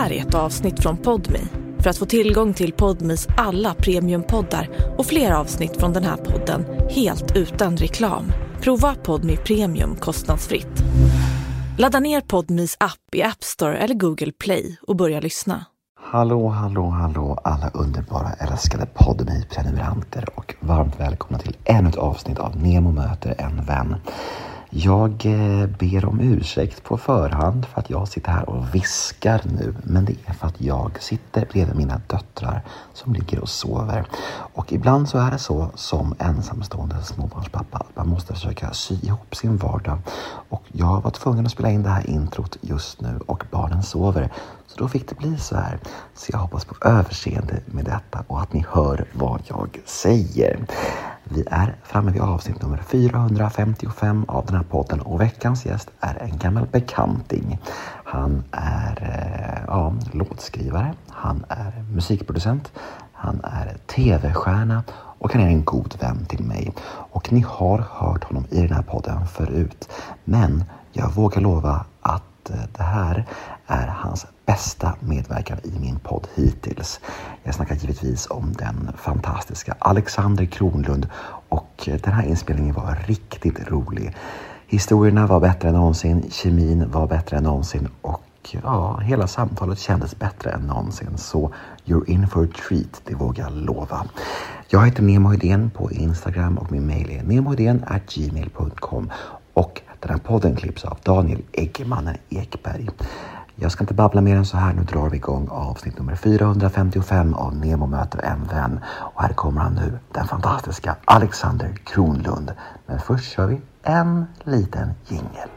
här är ett avsnitt från Podmi. För att få tillgång till Podmis alla premiumpoddar och fler avsnitt från den här podden helt utan reklam. Prova Podmi Premium kostnadsfritt. Ladda ner Podmis app i App Store eller Google Play och börja lyssna. Hallå, hallå, hallå alla underbara älskade Podmi-prenumeranter och varmt välkomna till ännu ett avsnitt av Nemo möter en vän. Jag eh, ber om ursäkt på förhand för att jag sitter här och viskar nu. Men det är för att jag sitter bredvid mina döttrar som ligger och sover. Och ibland så är det så som ensamstående småbarnspappa att man måste försöka sy ihop sin vardag. Och jag var tvungen att spela in det här introt just nu och barnen sover. Så då fick det bli så här. Så jag hoppas på överseende med detta och att ni hör vad jag säger. Vi är framme vid avsnitt nummer 455 av den här podden och veckans gäst är en gammal bekanting. Han är eh, ja, låtskrivare, han är musikproducent, han är tv-stjärna och han är en god vän till mig. Och ni har hört honom i den här podden förut. Men jag vågar lova att eh, det här är hans bästa medverkan i min podd hittills. Jag snackar givetvis om den fantastiska Alexander Kronlund och den här inspelningen var riktigt rolig. Historierna var bättre än någonsin, kemin var bättre än någonsin och ja, hela samtalet kändes bättre än någonsin. Så you're in for a treat, det vågar jag lova. Jag heter Nemo Idén på Instagram och min mail är gmail.com och den här podden klipps av Daniel Eggemannen Ekberg. Jag ska inte babbla mer än så här. Nu drar vi igång avsnitt nummer 455 av Nemo möter en vän. Och här kommer han nu, den fantastiska Alexander Kronlund. Men först kör vi en liten jingel.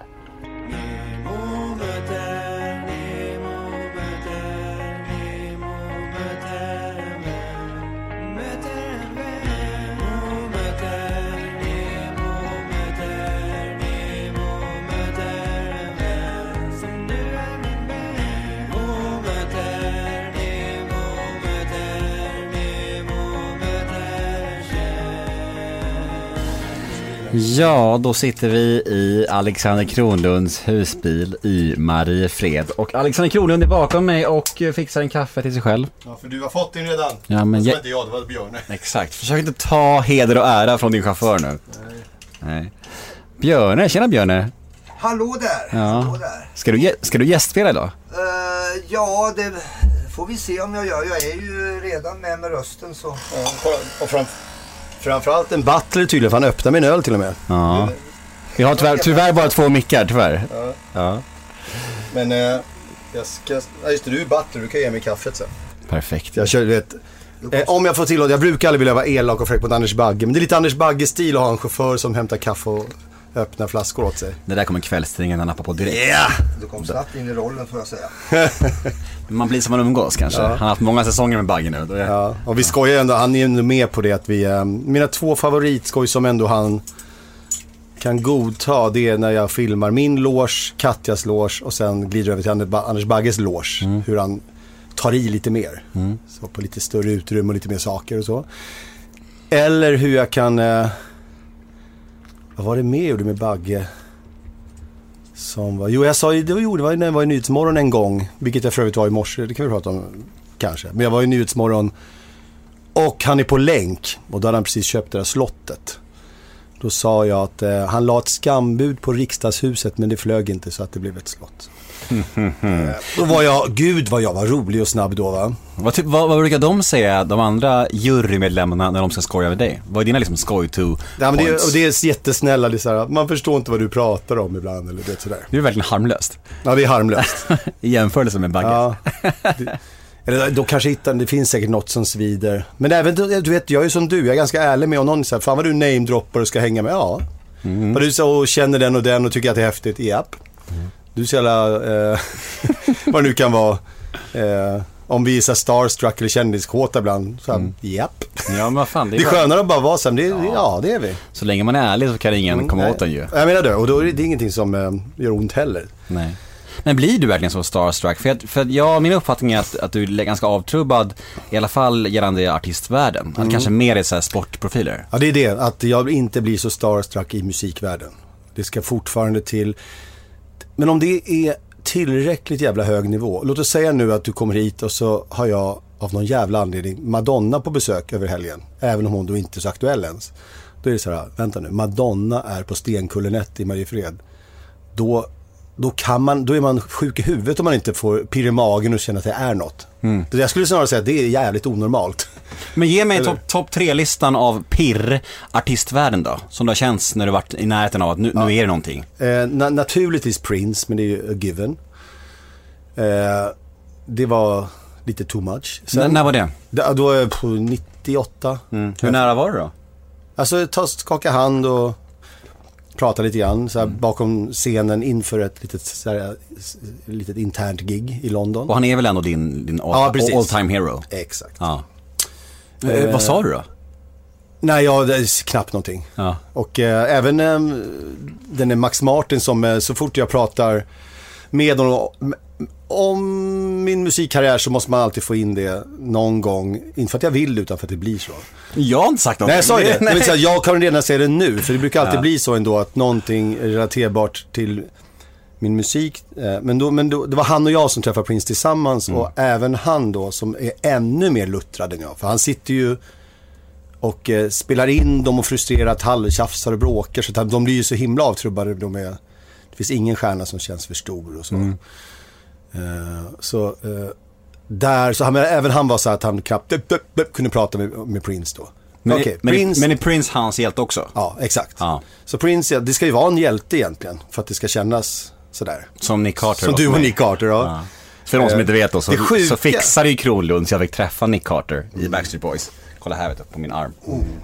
Ja, då sitter vi i Alexander Kronlunds husbil i Mariefred. Och Alexander Kronlund är bakom mig och fixar en kaffe till sig själv. Ja, för du har fått din redan. Ja, men det jag- inte jag, det var Björne. Exakt, försök inte ta heder och ära från din chaufför nu. Nej. Björne, tjena Björne. Hallå där! Ja. Hallå där. Ska du, ska du gästspela idag? Eh, ja, det får vi se om jag gör. Jag är ju redan med med rösten så. Ja, och fram, framförallt en butler tydligen, för han öppnar min öl till och med. Ja. Vi har tyvärr, tyvärr bara två mickar, tyvärr. Ja. Ja. Men eh, jag ska... Ja, just det, du är butler, du kan ge mig kaffet sen. Perfekt. Jag kör, vet... Eh, om jag får tillåta, jag brukar aldrig vilja vara elak och fräck mot Anders Bagge, men det är lite Anders Bagge-stil att ha en chaufför som hämtar kaffe och öppnar flaskor åt sig. Det där kommer kvällstidningen nappa på direkt. Ja! Du kom snabbt in i rollen får jag säga. Man blir som man umgås kanske. Han har haft många säsonger med Bagge nu. Är... Ja, och vi skojar ändå, han är ändå med på det att vi, eh, mina två favoritskoj som ändå han kan godta, det är när jag filmar min loge, Katjas loge och sen glider över till Anders Bagges loge. Hur han tar i lite mer. Så på lite större utrymme och lite mer saker och så. Eller hur jag kan, eh, vad var det mer jag gjorde med Bagge? Som var, jo jag sa ju, det var, jo, det var när jag var i Nyhetsmorgon en gång, vilket jag för övrigt var i morse, det kan vi prata om kanske. Men jag var i Nyhetsmorgon och han är på länk och då hade han precis köpt det där slottet. Då sa jag att eh, han la ett skambud på riksdagshuset men det flög inte så att det blev ett slott. Då var jag, gud vad jag var rolig och snabb då va. Vad, ty- vad, vad brukar de säga, de andra jurymedlemmarna, när de ska skoja med dig? Vad är dina liksom skoj to Ja, men det, points? och det är jättesnälla, det är så här, man förstår inte vad du pratar om ibland eller det sådär. Det är verkligen harmlöst. Ja, det är harmlöst. I jämförelse med Bagge. Ja. Det, eller då kanske hittar, det finns säkert något som svider. Men även, du vet, jag är som du, jag är ganska ärlig med om någon säger, fan vad du namedroppar och ska hänga med. Ja. Mm. Du så och känner den och den och tycker att det är häftigt. Japp. Du är så jävla, eh, vad det nu kan vara. Eh, om vi är så starstruck eller kändiskåta ibland. Så här, Mm. Japp. Ja, men vad fan, det är, Det är skönare att bara vara så här, det, ja. det är vi. Så länge man är ärlig så kan ingen komma åt en ju. Jag menar det, och då är det, det är ingenting som eh, gör ont heller. Nej. Men blir du verkligen så starstruck? För, att, för jag, min uppfattning är att, att du är ganska avtrubbad, i alla fall gällande artistvärlden. Att kanske mer är så här sportprofiler. Ja, det är det. Att jag inte blir så starstruck i musikvärlden. Det ska fortfarande till... Men om det är tillräckligt jävla hög nivå. Låt oss säga nu att du kommer hit och så har jag av någon jävla anledning Madonna på besök över helgen. Även om hon då inte är så aktuell ens. Då är det så här, vänta nu, Madonna är på Stenkullen 1 i Mariefred. Då, då, kan man, då är man sjuk i huvudet om man inte får pirr i magen och känner att det är något. Mm. Det Jag skulle snarare säga att det är jävligt onormalt. Men ge mig topp top tre-listan av pirr artistvärlden då. Som det har känts när du varit i närheten av att nu, nu är det någonting. Eh, na- naturligtvis Prince, men det är ju a given. Eh, det var lite too much. N- när var det? det? Då jag på 98. Mm. Hur nära var du då? Alltså ta, skaka hand och prata lite grann så här, Mm. bakom scenen inför ett litet, så här, litet internt gig i London. Och han är väl ändå din, din Ja, all, precis. all time hero? Exakt. Ja. Eh, vad sa du då? Nej, ja, är knappt någonting. Ja. Och eh, även eh, den är Max Martin som eh, så fort jag pratar med honom om min musikkarriär så måste man alltid få in det någon gång. Inte för att jag vill utan för att det blir så. Jag har inte sagt något. Nej, jag sa ju det. Nej. vill säga, jag kan redan se det nu. För det brukar alltid Ja. bli så ändå att någonting är relaterbart till min musik. Eh, Men, då, men då, det var han och jag som träffade Prince tillsammans. Och även han då som är ännu mer luttrad än jag. För han sitter ju och eh, spelar in dem och frustrerat halvtjafsar och bråkar. Så de blir ju så himla avtrubbade. De är, det finns ingen stjärna som känns för stor och så. Eh, så eh, där, så han, även han var så att han knappt kunde prata med, med Prince då. Men, Okej, men, Prince, men är Prince hans hjälte också? ja exakt. Ja. Så Prince, det ska ju vara en hjälte egentligen för att det ska kännas sådär. Som Nick Carter Som du och. Nick Carter, ja. Ja. För de som inte vet då, så, sjuka- så fixade ju Kronlund så jag fick träffa Nick Carter i Backstreet Boys. Kolla här vet du, på min arm.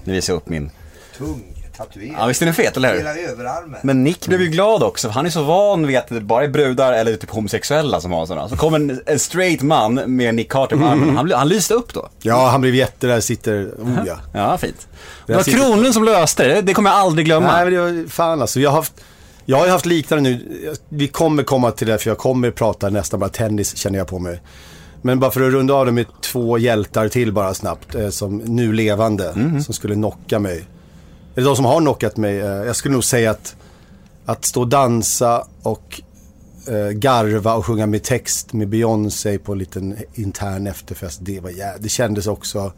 Nu visar jag upp min. Tung tatuering. Ja visst är den fet, eller hur? Hela överarmen. Men Nick blev ju glad också, för han är så van vid att det bara är brudar eller typ homosexuella som har sådana. Så kommer en, en straight man med Nick Carter på armen, han, han lyste upp då. Ja, han blev jätte där, sitter, oh ja. Ja, fint. Det var sitter- Kronlund som löste det, det kommer jag aldrig glömma. Nej, men det var fan alltså. Jag har haft, jag har ju haft liknande nu. Vi kommer komma till det, för jag kommer prata nästan bara tennis känner jag på mig. Men bara för att runda av det med två hjältar till bara snabbt, eh, som nu levande, som skulle knocka mig. Eller de som har knockat mig. Eh, jag skulle nog säga att, att stå och dansa och eh, garva och sjunga med text med Beyoncé på en liten intern efterfest. Det var jä- Det kändes också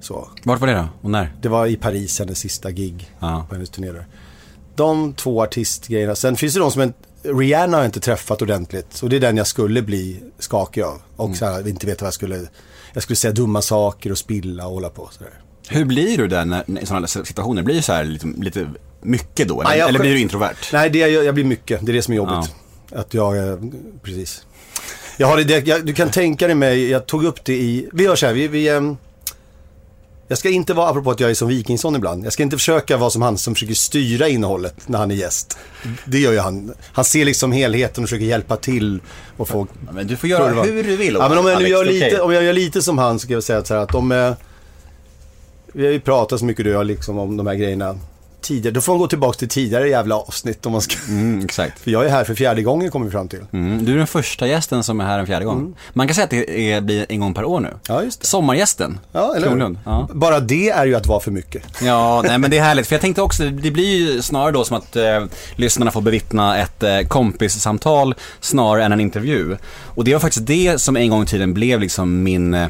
så. Vart var det då? Och när? Det var i Paris, hennes sista gig Ja. på hennes turné där. De två artistgrejerna. Sen finns det de som en, Rihanna har jag inte träffat ordentligt. Och det är den jag skulle bli skakig av. Och Mm. så här, inte veta vad jag skulle... Jag skulle säga dumma saker och spilla och hålla på sådär. Hur blir du där när, i sådana situationer? Blir det så här lite, lite mycket då? Eller, Nej, jag- eller blir du introvert? Nej, det, jag, jag blir mycket. Det är det som är jobbigt. Att jag, eh, precis. Jag har det, jag, du kan tänka dig mig, jag tog upp det i, vi gör så här, vi, vi ehm, jag ska inte vara, apropå att jag är som Wikingsson ibland, jag ska inte försöka vara som han som försöker styra innehållet när han är gäst. Det gör ju han. Han ser liksom helheten och försöker hjälpa till och få Ja, Men du får göra hur du vill. Ja, men om jag nu Alex, gör lite, okej. om jag gör lite som han så kan jag säga att så här att om, eh, vi har ju pratat så mycket du och jag liksom om de här grejerna tidigare. Då får man gå tillbaka till tidigare jävla avsnitt om man ska. Mm, exakt. För jag är här för fjärde gången kommer vi fram till. Mm, du är den första gästen som är här en fjärde gång. Man kan säga att det är, blir en gång per år nu. Mm. Ja, just det. Sommargästen. Ja, eller? Kronlund. Ja. Bara det är ju att vara för mycket. Ja, nej men det är härligt. För jag tänkte också, det blir ju snarare då som att eh, lyssnarna får bevittna ett eh, kompissamtal snarare än en intervju. Och det var faktiskt det som en gång i tiden blev liksom min eh,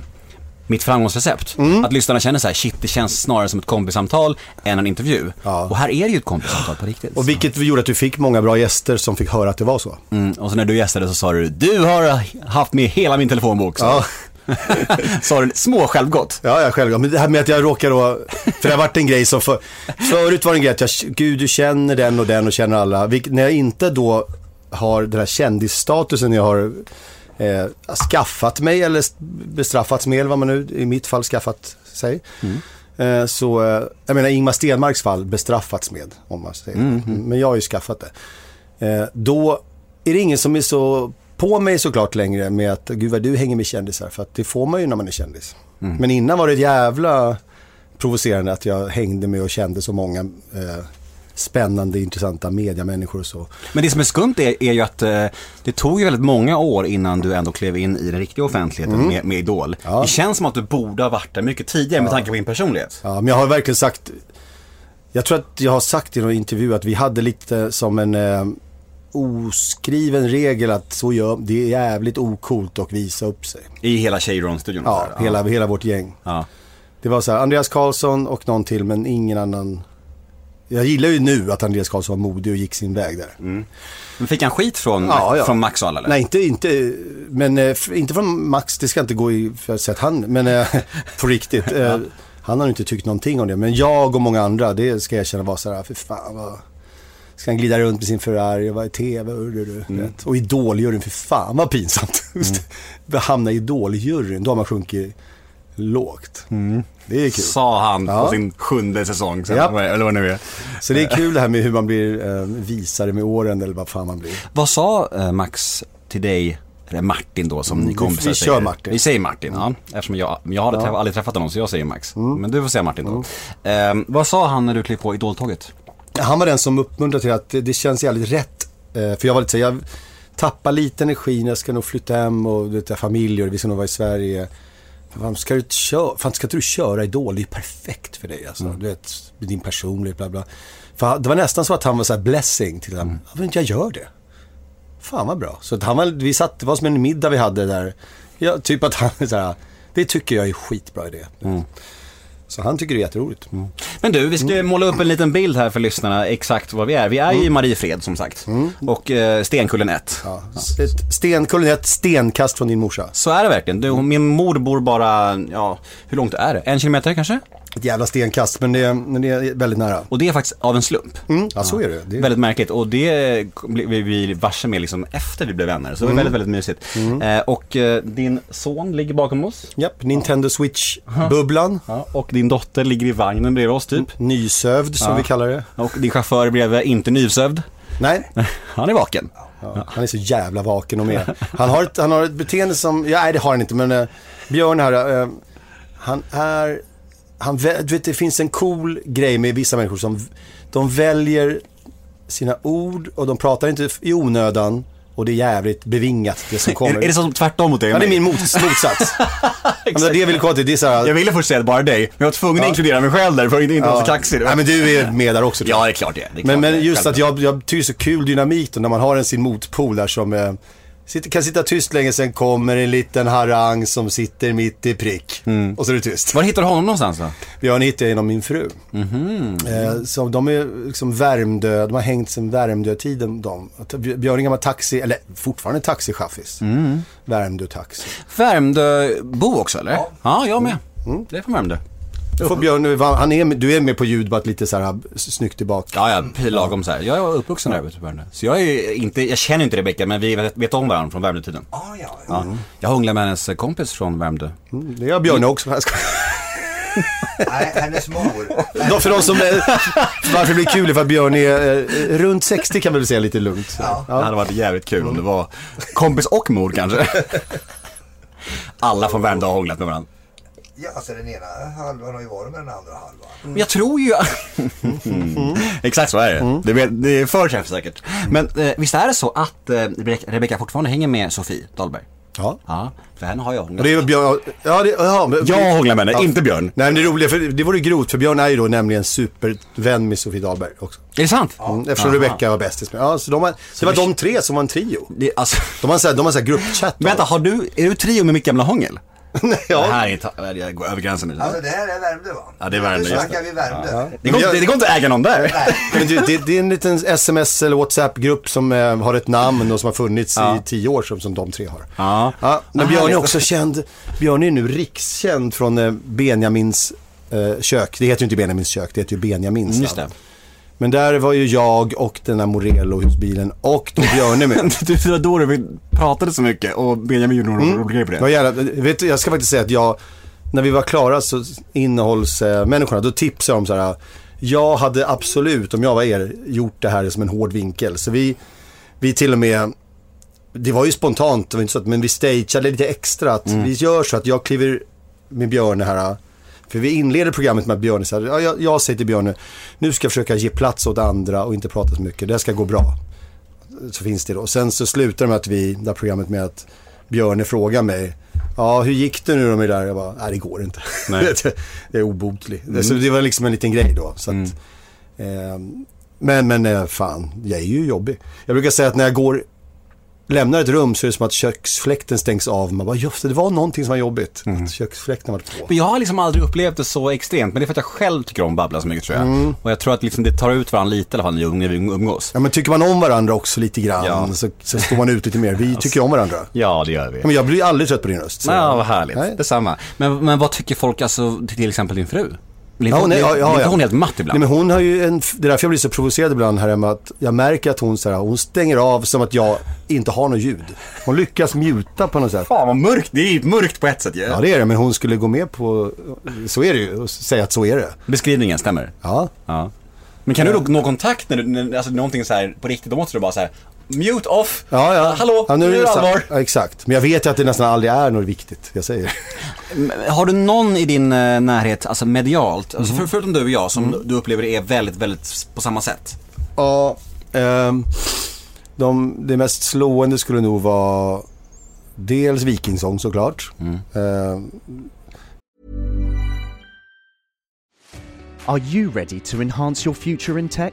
mitt framgångsrecept. Mm. Att lyssnarna känner så här, shit det känns snarare som ett kompissamtal än en intervju. Ja. Och här är det ju ett kompissamtal på riktigt. Och vilket gjorde att du fick många bra gäster som fick höra att det var så. Mm, och så när du gästade så sa du, du har haft med hela min telefonbok. Så. Ja. sa du små självgott. Ja, jag själv. Men det här med att jag råkar då, för det har varit en grej som för, förut var det en grej att jag, gud du känner den och den och känner alla. Vilk, när jag inte då har den här kändisstatusen jag har eh, skaffat mig eller st- bestraffats med, eller vad man nu i mitt fall skaffat sig. Eh, så, eh, jag menar Ingmar Stenmarks fall bestraffats med, om man säger mm. Men jag har ju skaffat det. Eh, då är det ingen som är så på mig såklart längre med att gud vad du hänger med kändisar. För att det får man ju när man är kändis. Men innan var det jävla provocerande att jag hängde med och kände så många eh, spännande, intressanta mediamänniskor och så. Men det som är skumt är, är ju att eh, det tog ju väldigt många år innan du ändå klev in i den riktiga offentligheten med, med Idol. Ja. Det känns som att du borde ha varit där mycket tidigare med tanke på din personlighet. Ja, men jag har verkligen sagt, jag tror att jag har sagt i någon intervju att vi hade lite som en, eh, oskriven regel att så gör, det är jävligt okult att visa upp sig. I hela Tjejron-studion? Ja, hela, hela vårt gäng. Ja. Det var så här, Andreas Karlsson och någon till men ingen annan. Jag gillar ju nu att Andreas Karlsson var modig och gick sin väg där. Men fick han skit från, Ja, ja. från Max och alla eller? Nej, inte, inte, men, eh, inte från Max, det ska inte gå i för att säga att han, men eh, på riktigt. Eh, han har inte tyckt någonting om det. Men jag och många andra, det ska jag erkänna var så här, för fan vad... Ska han glida runt med sin Ferrari och vara i TV? och- Mm. Och Idoljuryn, för fan vad pinsamt. Det. Hamna i Idoljuryn, då har man sjunkit lågt. Det är kul. Sa han Ja. på sin sjunde säsong, sen, Japp. eller vad nu är. Så det är kul det här med hur man blir eh, visare med åren eller vad fan man blir. Vad sa eh, Max till dig, eller Martin då som ni vi- kompisar vi säger? kör Martin. Vi säger Martin, ja. Eftersom jag, jag har aldrig, träffat, aldrig träffat honom så jag säger Max. Men du får säga Martin då. Eh, vad sa han när du klev på Idoltåget? Han var den som uppmuntrade till att det, det känns jävligt rätt. Eh, för jag var lite så jag tappar lite energi när jag ska nog flytta hem och det är familj och vi ska nog vara i Sverige. Fan, ska, du inte köra, fan, ska inte du köra Idol? Det är perfekt för dig alltså. Du vet, din personlighet, bla bla. För det var nästan så att han var så här blessing till honom. Inte jag gör det? Fan vad bra. Så att han var, vi satt, det var som en middag vi hade där. Ja, typ att han så här, det tycker jag är skitbra idé. Så han tycker det är jätteroligt. Men du, vi ska måla upp en liten bild här för lyssnarna exakt var vi är. Vi är ju i Mariefred som sagt. Och eh, Stenkullen 1. Ja. Ett Stenkullen är ett stenkast från din morsa. Så är det verkligen. Du, min mor bor bara, ja, hur långt är det? En kilometer kanske? Ett jävla stenkast, men det, det är väldigt nära. Och det är faktiskt av en slump. Mm, ja, så är det. det är, Väldigt märkligt och det blev vi varse med liksom efter vi blev vänner. Så det var väldigt, väldigt mysigt. Eh, och eh, din son ligger bakom oss. Japp, Nintendo Switch-bubblan. Ja, och din dotter ligger i vagnen bredvid oss typ. Nysövd, som Ja. vi kallar det. Och din chaufför bredvid, inte nyvsövd. Nej, Han är vaken. ja, han är så jävla vaken och med. Han har ett, han har ett beteende som, ja, nej det har han inte, men eh, Björn här, eh, han är, han, du vet det finns en cool grej med vissa människor som, de väljer sina ord och de pratar inte i onödan och det är jävligt bevingat det som kommer. Är, är det som tvärtom mot dig? Ja, det är min mot, motsats. ja, men det jag vill komma till. Det är så här, Jag ville först säga bara dig, men jag var tvungen att inkludera mig själv där för att inte vara så kaxig. Nej, men du är med där också. Ja, det är klart det är. det är. Men, klart men är. just att jag, jag tycker det är så kul dynamik då, när man har en sin motpol där som eh, kan sitta tyst länge, sen kommer en liten harang som sitter mitt i prick. Och så är det tyst. Var hittar du honom någonstans då? Björn hittade jag genom min fru. Eh, så de är liksom Värmdö, de har hängt sedan Värmdö-tiden de. Björn gammal taxi, eller fortfarande taxichaffis. Värmdö taxi. Värmdöbo också eller? Ja, ja jag med. Det är från Värmdö. Då får Björn, han är, med- du är med på ljud, bara lite så här snyggt tillbaka. Ja, ja, lagom så här. Jag är uppvuxen där ute på Värmdö. Så jag är inte, jag känner inte Rebecka, men vi vet, vet om varandra från Värmdötiden. Ah, ja, ja. Ja. Jag hånglade med hennes kompis från Värmdö. Det gör Björn också. Jag ska- Nej, hennes mor. Då för de som, varför det blir kul är för att Björn är eh, runt 60 kan vi väl säga lite lugnt. Ja. Det hade varit jävligt kul om det var kompis och mor kanske. Alla från Värmdö har hånglat med varandra. Ja, alltså den ena halvan har ju varit med den andra halvan. Men jag tror ju... Exakt så är det. Det, är, det är för träffsäkert. Men eh, visst är det så att eh, Rebecka, fortfarande hänger med Sofie Dahlberg? Ja. Ja, för henne har jag Och hånglat. det är väl Björn, ja, det, ja, men, Jag hånglar med henne, Ja. inte Björn. Nej men det roliga, för det vore grovt för Björn är ju då nämligen supervän med Sofie Dahlberg också. Är det sant? Mm, eftersom Aha. Rebecca var bästis med. Ja, så de har, det var de tre som var en trio. Det, alltså, De har så här, de har så här gruppchatt. vänta, har du, är du trio med mitt gamla hångel? Nej, Det ja. här är, jag går över gränsen nu. Alltså det här är Värmdö va? Ja, det är Värmdö, Nu snackar vi Värmdö. Det går, inte, det går inte att äga någon där. Men det, det, det är en liten sms eller WhatsApp-grupp som eh, har ett namn och som har funnits Ja. i tio år som, som de tre har. Ja. Ja, men Vad Björn är också känd, Björn är nu rikskänd från eh, Benjamins eh, kök. Det heter ju inte Benjamins kök, det heter ju Benjamins. Mm, Just det. Men där var ju jag och den här Morello-husbilen och då Björne med. Det var då du pratade så mycket och Benjamin gjorde några roliga grejer på Det var jävla, vet, du, jag ska faktiskt säga att jag, när vi var klara så innehållsmänniskorna, då tipsade de så här. Jag hade absolut, om jag var er, gjort det här som en hård vinkel. Så vi, vi till och med, det var ju spontant, det var inte så att, men vi stageade lite extra. Att Vi gör så att jag kliver med Björne här. För vi inleder programmet med att Björne säger, ja, jag, jag säger till Björne, nu ska jag försöka ge plats åt andra och inte prata så mycket. Det här ska gå bra. Så finns det då. Sen så slutar det med att vi, det här programmet med att Björne frågar mig, ja hur gick det nu då med det där? Jag bara, nej det går inte. Nej. det är obotligt. Så det var liksom en liten grej då. Så att, eh, Men, men eh, fan, jag är ju jobbig. Jag brukar säga att när jag går, lämnar ett rum så är det som att köksfläkten stängs av. Man bara, just det, det var någonting som var jobbigt. Att köksfläkten var på. Men jag har liksom aldrig upplevt det så extremt, men det är för att jag själv tycker om att babbla så mycket tror jag. Och jag tror att liksom det tar ut varandra lite i alla fall när vi umgås. Ja men tycker man om varandra också lite grann Ja. så, så står man ut lite mer. Vi tycker om varandra. Ja, det gör vi. Ja, men jag blir aldrig trött på din röst. så- Ja, vad härligt. Nej. Detsamma. Men, men vad tycker folk alltså, till exempel din fru? Blir Ja, inte, nej, ja, ja, hon helt matt Nej ibland? men hon har ju en, det är därför jag blir så provocerad ibland här hemma att jag märker att hon så här, hon stänger av som att jag inte har något ljud. Hon lyckas muta på något sätt. Fan vad mörkt, det är ju mörkt på ett sätt ju. Ja det är det, men hon skulle gå med på, så är det ju, och säga att så är det. Beskrivningen stämmer. Ja. Ja. Men kan du då nå kontakt när du, när, alltså någonting så här på riktigt, då måste du bara så här mute off, Ja, ja. hallå, ja, nu är det allvar. Ja, exakt. Men jag vet ju att det nästan aldrig är något viktigt jag säger. Har du någon i din eh, närhet, alltså medialt, alltså Mhm. för, förutom du och jag, som Mm. du upplever är väldigt, väldigt på samma sätt? Ja, ehm, de, det mest slående skulle nog vara dels Vikingsång såklart. Ehm, Are you ready to enhance your future in tech?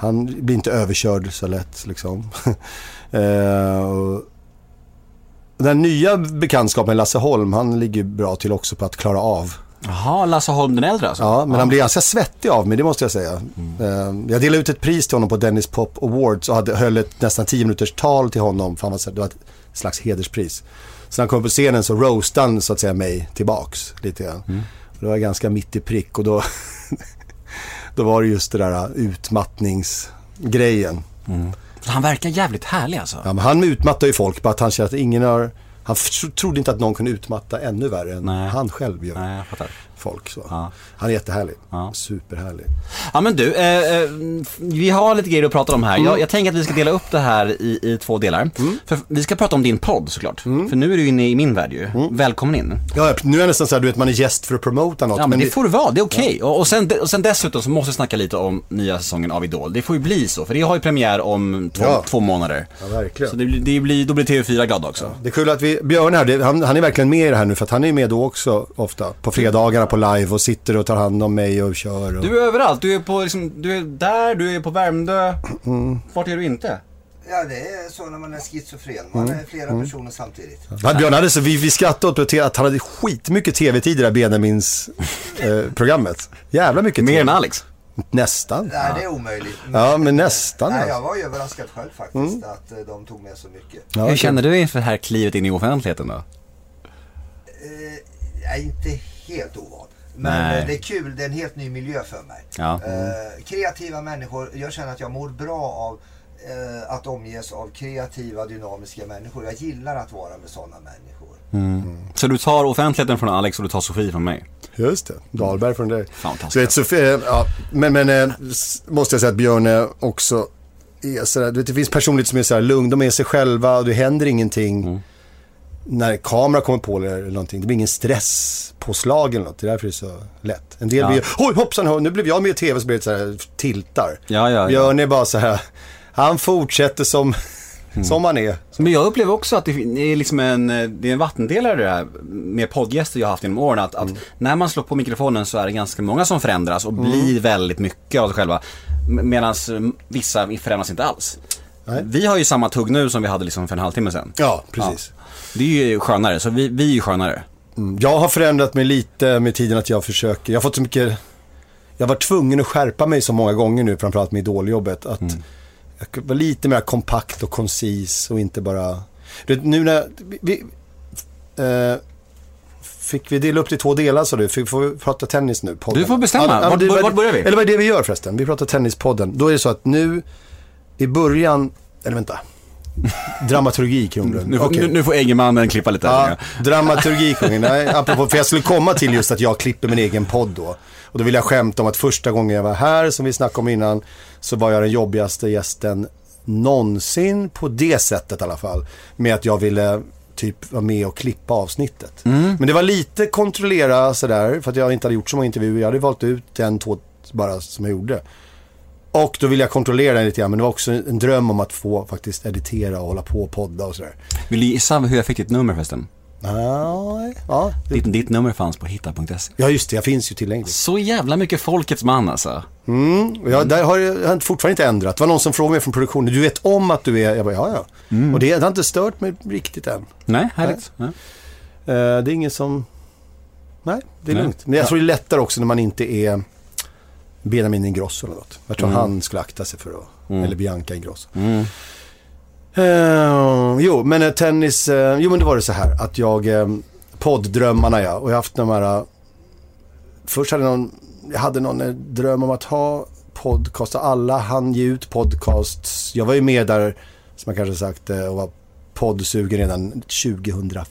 Han blir inte överkörd så lätt liksom. Och den nya bekantskapen Lasse Holm, han ligger bra till också på att klara av. Jaha, Lasse Holm den äldre alltså? Ja, men han blir ganska svettig av mig, det måste jag säga. Ehm, Jag delade ut ett pris till honom på Dennis Pop Awards och hade, höll ett nästan 10 minuters tal till honom. För han var, det var ett slags hederspris. Så när han kom på scenen så roastade han så att säga mig tillbaks lite grann. Och det var ganska mitt i prick och då, då var det just det där utmattningsgrejen. Han verkar jävligt härlig alltså. Ja, men han utmattar ju folk, bara att han känner att ingen har... Han trodde inte att någon kunde utmatta ännu värre än Nej. han själv gör Nej, jag fattar. Folk. Så. Ja. Han är jättehärlig. Ja. Superhärlig. Ja men du, eh, eh, vi har lite grejer att prata om här. Mm. Jag, jag tänker att vi ska dela upp det här i, i två delar. För vi ska prata om din podd såklart. För nu är du inne i min värld ju. Mm. Välkommen in. Ja, nu är jag nästan så här, du vet, man är gäst för att promota något. Ja men det det- får det vara, det är okej. Och, och, sen, och sen dessutom så måste vi snacka lite om nya säsongen av Idol. Det får ju bli så, för det har ju premiär om två, Ja. två månader. Ja, verkligen. Så det, blir- det blir, då blir TV4 glada också. Det är kul att vi, Björn här, det, han, han är verkligen med i det här nu för att han är med då också ofta. På fredagarna på live och sitter och tar hand om mig och kör. Och... Du är överallt, du är på liksom, du är där, du är på Värmdö. Mm. Vart är du inte? Ja, det är så när man är schizofren. Man Mm. är flera personer samtidigt. Ja, Björn hade så, vi, vi skrattade åt att han hade skitmycket tv-tid i det här Benjamins eh, programmet. Jävla mycket Mer än Alex? Nästan. Nej, det är omöjligt. Ja, men nästan, Nej, alltså. jag var ju överraskad själv faktiskt att eh, de tog med så mycket. Ja, Hur känner du inför det här klivet in i offentligheten då? Eh, inte helt ovan. Men Nej. eh, det är kul, det är en helt ny miljö för mig. Ja. Eh, kreativa människor, jag känner att jag mår bra av eh, att omges av kreativa, dynamiska människor. Jag gillar att vara med sådana människor. Så du tar offentligheten från Alex och du tar Sofie från mig? Just det, Dahlberg från dig. Fantastiskt. Så vet, så, eh, ja, men men eh, måste jag säga att Björn är också är sådär, du vet, det finns personligt som är så här lugn, de är sig själva och det händer ingenting. Mm. När kamera kommer på eller någonting, det blir ingen stresspåslag eller något. Det är därför det är så lätt. En del Ja. blir, oj hoppsan, nu blev jag med i tv så blir det så här tiltar. Ja, ja, ja. Björn är bara så här, han fortsätter som, Mm. som han är. Men jag upplever också att det är liksom en, det är en vattendelare det här med poddgäster jag har haft genom åren. Att, att när man slår på mikrofonen så är det ganska många som förändras och blir väldigt mycket av sig själva. Medan vissa förändras inte alls. Nej. Vi har ju samma tugg nu som vi hade liksom för en halvtimme sedan. Ja, precis. Det är ju skönare, så vi, vi är ju skönare. Mm. Jag har förändrat mig lite med tiden att jag försöker, jag har fått så mycket, jag var tvungen att skärpa mig så många gånger nu, framförallt med idoljobbet, att jag var lite mer kompakt och koncis och inte bara... Du vet, nu när... Vi, eh, fick vi dela upp det i två delar sa du? Fick, får vi prata tennis nu? Podden? Du får bestämma. Ja, Vart- vart börjar vi? Eller vad är det vi gör förresten? Vi pratar tennispodden. Då är det så att nu i början... Eller vänta. Dramaturgi, Kronlund. Nu nu får Eggemannen klippa lite. Ja, här. dramaturgikungen. Nej, apropå, för jag skulle komma till just att jag klipper min egen podd då. Och då vill jag skämta om att första gången jag var här, som vi snackade om innan, så var jag den jobbigaste gästen någonsin på det sättet i alla fall. Med att jag ville typ vara med och klippa avsnittet. Men det var lite kontrollera sådär, för att jag inte hade gjort så många intervjuer. Jag hade valt ut en, två bara som jag gjorde. Och då ville jag kontrollera den lite grann, men det var också en dröm om att få faktiskt editera och hålla på och podda och sådär. Vill du gissa hur jag fick ditt nummer förresten? Nej, ja, det Ditt, ditt nummer fanns på hitta.se. Ja just det, jag finns ju tillgängligt. Så jävla mycket folkets man alltså. Mm. Jag, där har jag, jag har fortfarande inte ändrat. Det var någon som frågade mig från produktionen, du vet om att du är, jag bara ja ja. Mm. Och det, det har inte stört mig riktigt än. Nej, härligt. Ja. Eh, det är ingen som, nej det är Nej. lugnt. Men jag tror det är lättare också när man inte är Benjamin Ingrosso eller något. Jag tror Mm. han skulle akta sig för att, eller Bianca Ingrosso. Mm. Eh, jo, men eh, tennis, eh, jo men det var det så här att jag, eh, podddrömmarna ja, och jag har haft de här, eh, först hade någon, jag hade någon dröm om att ha podcast, alla hann ge ut podcasts. Jag var ju med där, som jag kanske sagt, och var poddsugen redan 2005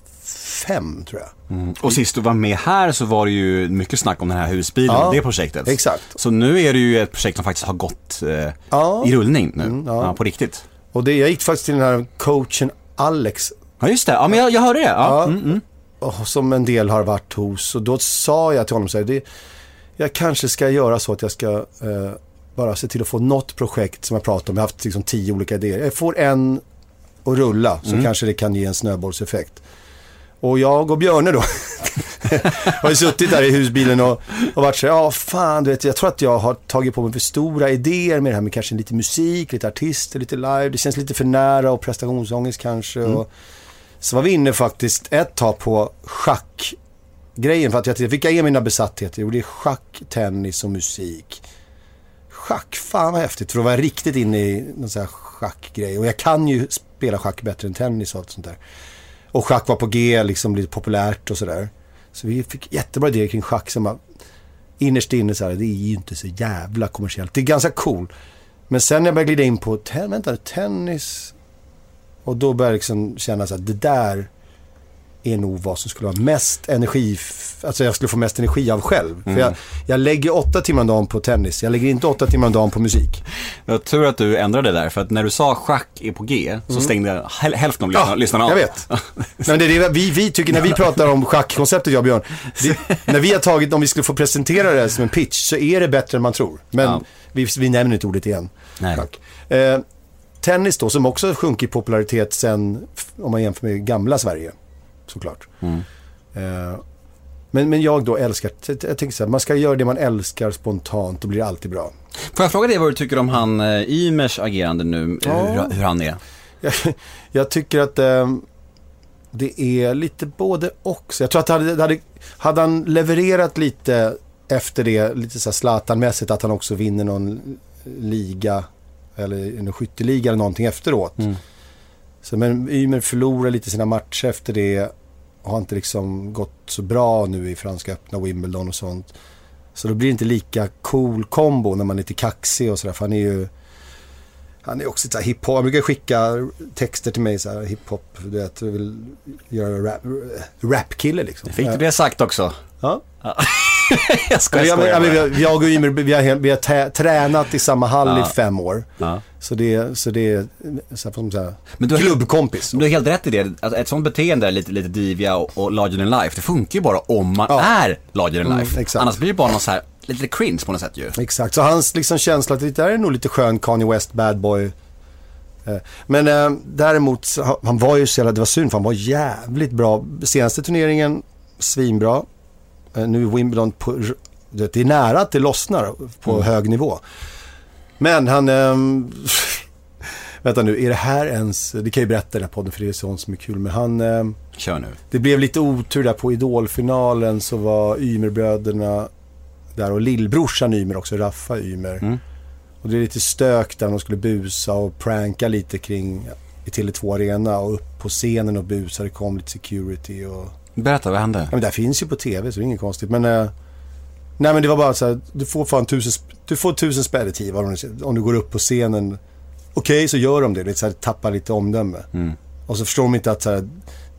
tror jag. Mm. Och sist du var med här så var det ju mycket snack om den här husbilen, Ja, det projektet. exakt. Så nu är det ju ett projekt som faktiskt har gått eh, Ja. i rullning nu. Mm, ja. på riktigt. Och det, jag gick faktiskt till den här coachen Alex Ja, just det. Ja, men jag, jag hörde det. Mm, mm. som en del har varit hos. Och då sa jag till honom så här, det, jag kanske ska göra så att jag ska eh, bara se till att få något projekt som jag pratar om. Jag har haft liksom tio olika idéer. Jag får en att rulla så kanske det kan ge en snöbollseffekt. Och jag och Björne då har ju suttit där i husbilen och, och varit så ja fan du vet, jag tror att jag har tagit på mig för stora idéer med det här med kanske lite musik, lite artister, lite live. Det känns lite för nära och prestationsångest kanske. Och, så var vi inne faktiskt ett tag på schackgrejen. För att jag tänkte, vilka är mina besattheter? Jo, det är schack, tennis och musik. Schack, fan vad häftigt. För då var jag riktigt inne i någon sån här schackgrej. Och jag kan ju spela schack bättre än tennis och allt sånt där. Och schack var på G, liksom lite populärt och sådär. Så vi fick jättebra idéer kring schack som var innerst inne så här, det är ju inte så jävla kommersiellt. Det är ganska cool. Men sen när jag började glida in på, ten, vänta, tennis. Och då började jag liksom känna så att det där är nog vad som skulle vara mest energi, alltså jag skulle få mest energi av själv. För jag, jag lägger åtta timmar om dagen på tennis, jag lägger inte åtta timmar om dagen på musik. Var tur att du ändrade det där, för att när du sa schack är på G så stängde häl- hälften av lyssnarna, lyssnarna av. jag vet. Men det är det vi, vi tycker när vi pratar om schackkonceptet, jag och Björn. Det, när vi har tagit, om vi skulle få presentera det som en pitch, så är det bättre än man tror. Men Ja. vi, vi nämner inte ordet igen. Nej. Eh, tennis då, som också sjunkit i popularitet sen, om man jämför med gamla Sverige, såklart. Mm. Eh, men, men jag då älskar, jag tänker så här, man ska göra det man älskar spontant, då blir det alltid bra. Får jag fråga dig vad du tycker om han eh, Ymers agerande nu, Ja. hur, hur han är? Jag, jag tycker att eh, det är lite både och. Jag tror att hade, hade, hade han levererat lite efter det, lite så här Zlatan-mässigt, att han också vinner någon liga eller en skytteliga eller någonting efteråt. Mm. Så, men Ymer förlorar lite sina matcher efter det har inte liksom gått så bra nu i Franska öppna Wimbledon och sånt. Så då blir det inte lika cool kombo när man är lite kaxig och sådär. För han är ju han är också så här hiphop. Han brukar skicka texter till mig så här hiphop. Du vet, vill göra rap, rapkille liksom. Fick du det sagt också? Ja. jag skojar, Jag, jag, jag, jag och Ymer, vi har, helt- vi har tränat i samma hall Ja. i fem år. Ja. Så det, så det är så här, så här, Men du har- klubbkompis. Du har helt rätt i det. Att ett sånt beteende är lite, lite divia och, och larger than life. Det funkar ju bara om man Ja. är larger than Mm, life. exakt. Annars blir det bara något så här, lite cringe på något sätt ju. Exakt, så hans liksom känsla att det där är nog lite skön Kanye West bad boy. Eh, Men eh, däremot, han var ju så jävla, det var synd för han var jävligt bra. Senaste turneringen, svinbra. Eh, Nu är Wimbledon på, det är nära att det lossnar på Mm. hög nivå. Men han, ehm, vänta nu, är det här ens, det kan jag ju berätta i den här podden för det är sånt som är kul. Men han, ehm, Kör nu. det blev lite otur där på Idolfinalen så var Ymerbröderna där och lillbrorsan Ymer också, Raffa Ymer. Mm. Och det är lite stök där de skulle busa och pranka lite kring i Tele2 Arena och upp på scenen och busa. Det kom lite security och... Berätta, vad hände? Ja, men det här finns ju på tv så det är inget konstigt. Men, eh, nej, men det var bara så här, du får fan tusen, du får tusen spänn i tid om, du- om du går upp på scenen. Okej, så gör de det. Lite så här, tappar lite omdöme. Och så förstår de inte att så här,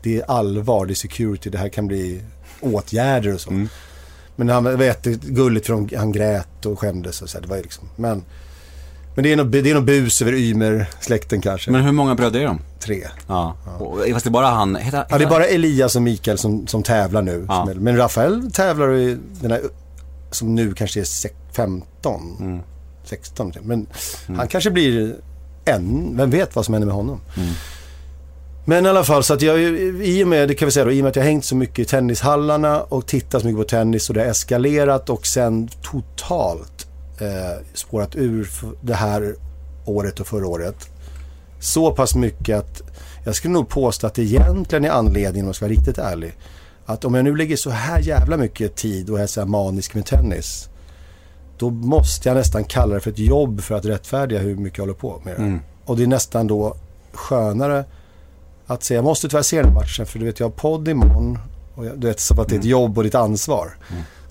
det är allvar, det är security, det här kan bli åtgärder och så. Men han var jättegulligt för de- han grät och skämdes och så här, det var ju liksom, men men det är nog, det är nog bus över Ymer-släkten kanske. Men hur många bröder är de? Tre. Ja. Och, fast det är bara han, heter, Ja, det är bara Elias och Mikael som, som tävlar nu. Ja. Som Men Rafael tävlar i den här, som nu kanske är sex- 15, Mm. 16. Men han kanske blir en, vem vet vad som händer med honom. Mm. Men i alla fall, så att jag, i och med, det kan vi säga då, i och med att jag har hängt så mycket i tennishallarna och tittat så mycket på tennis och det har eskalerat och sen totalt eh, spårat ur det här året och förra året. Så pass mycket att jag skulle nog påstå att det egentligen är anledningen, om jag ska vara riktigt ärlig, att om jag nu lägger så här jävla mycket tid och är så här manisk med tennis, då måste jag nästan kalla det för ett jobb för att rättfärdiga hur mycket jag håller på med det. Och det är nästan då skönare att säga, jag måste tyvärr se den matchen för du vet jag har podd imorgon. Och jag, du vet, som att det är ett jobb och ditt ansvar.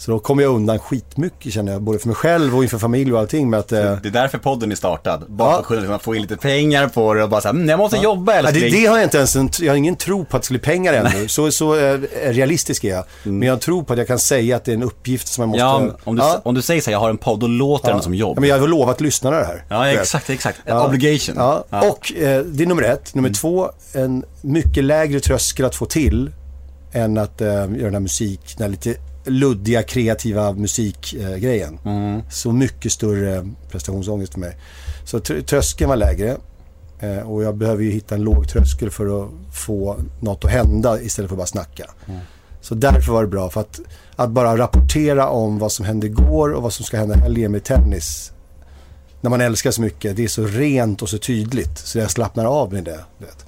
Så då kommer jag undan skitmycket känner jag, både för mig själv och inför familj och allting med att... Eh, Det är därför podden är startad. Bara Ja. för att kunna liksom få in lite pengar på det och bara såhär, mm, jag måste jobba Ja, det, älskling. det har jag inte ens en, jag har ingen tro på att det skulle bli pengar ännu. Så, så eh, realistisk är jag. Men jag tror på att jag kan säga att det är en uppgift som jag måste... Mm. Ja, om du, ja, om du säger såhär, jag har en podd, då låter den som jobb. Ja, men jag har lovat lyssnarna det här. Ja, exakt, exakt. Ja. Obligation. Ja. Ja. Mm. Och eh, det är nummer ett. Nummer två, en mycket lägre tröskel att få till än att eh, göra den här musik, den här lite luddiga kreativa musikgrejen. Mm. Så mycket större prestationsångest för mig. Så tr- tröskeln var lägre. Eh, och jag behöver ju hitta en låg tröskel för att få något att hända istället för att bara snacka. Mm. Så därför var det bra. För att, att bara rapportera om vad som hände igår och vad som ska hända helgen med tennis. När man älskar så mycket. Det är så rent och så tydligt. Så jag slappnar av med det. Vet.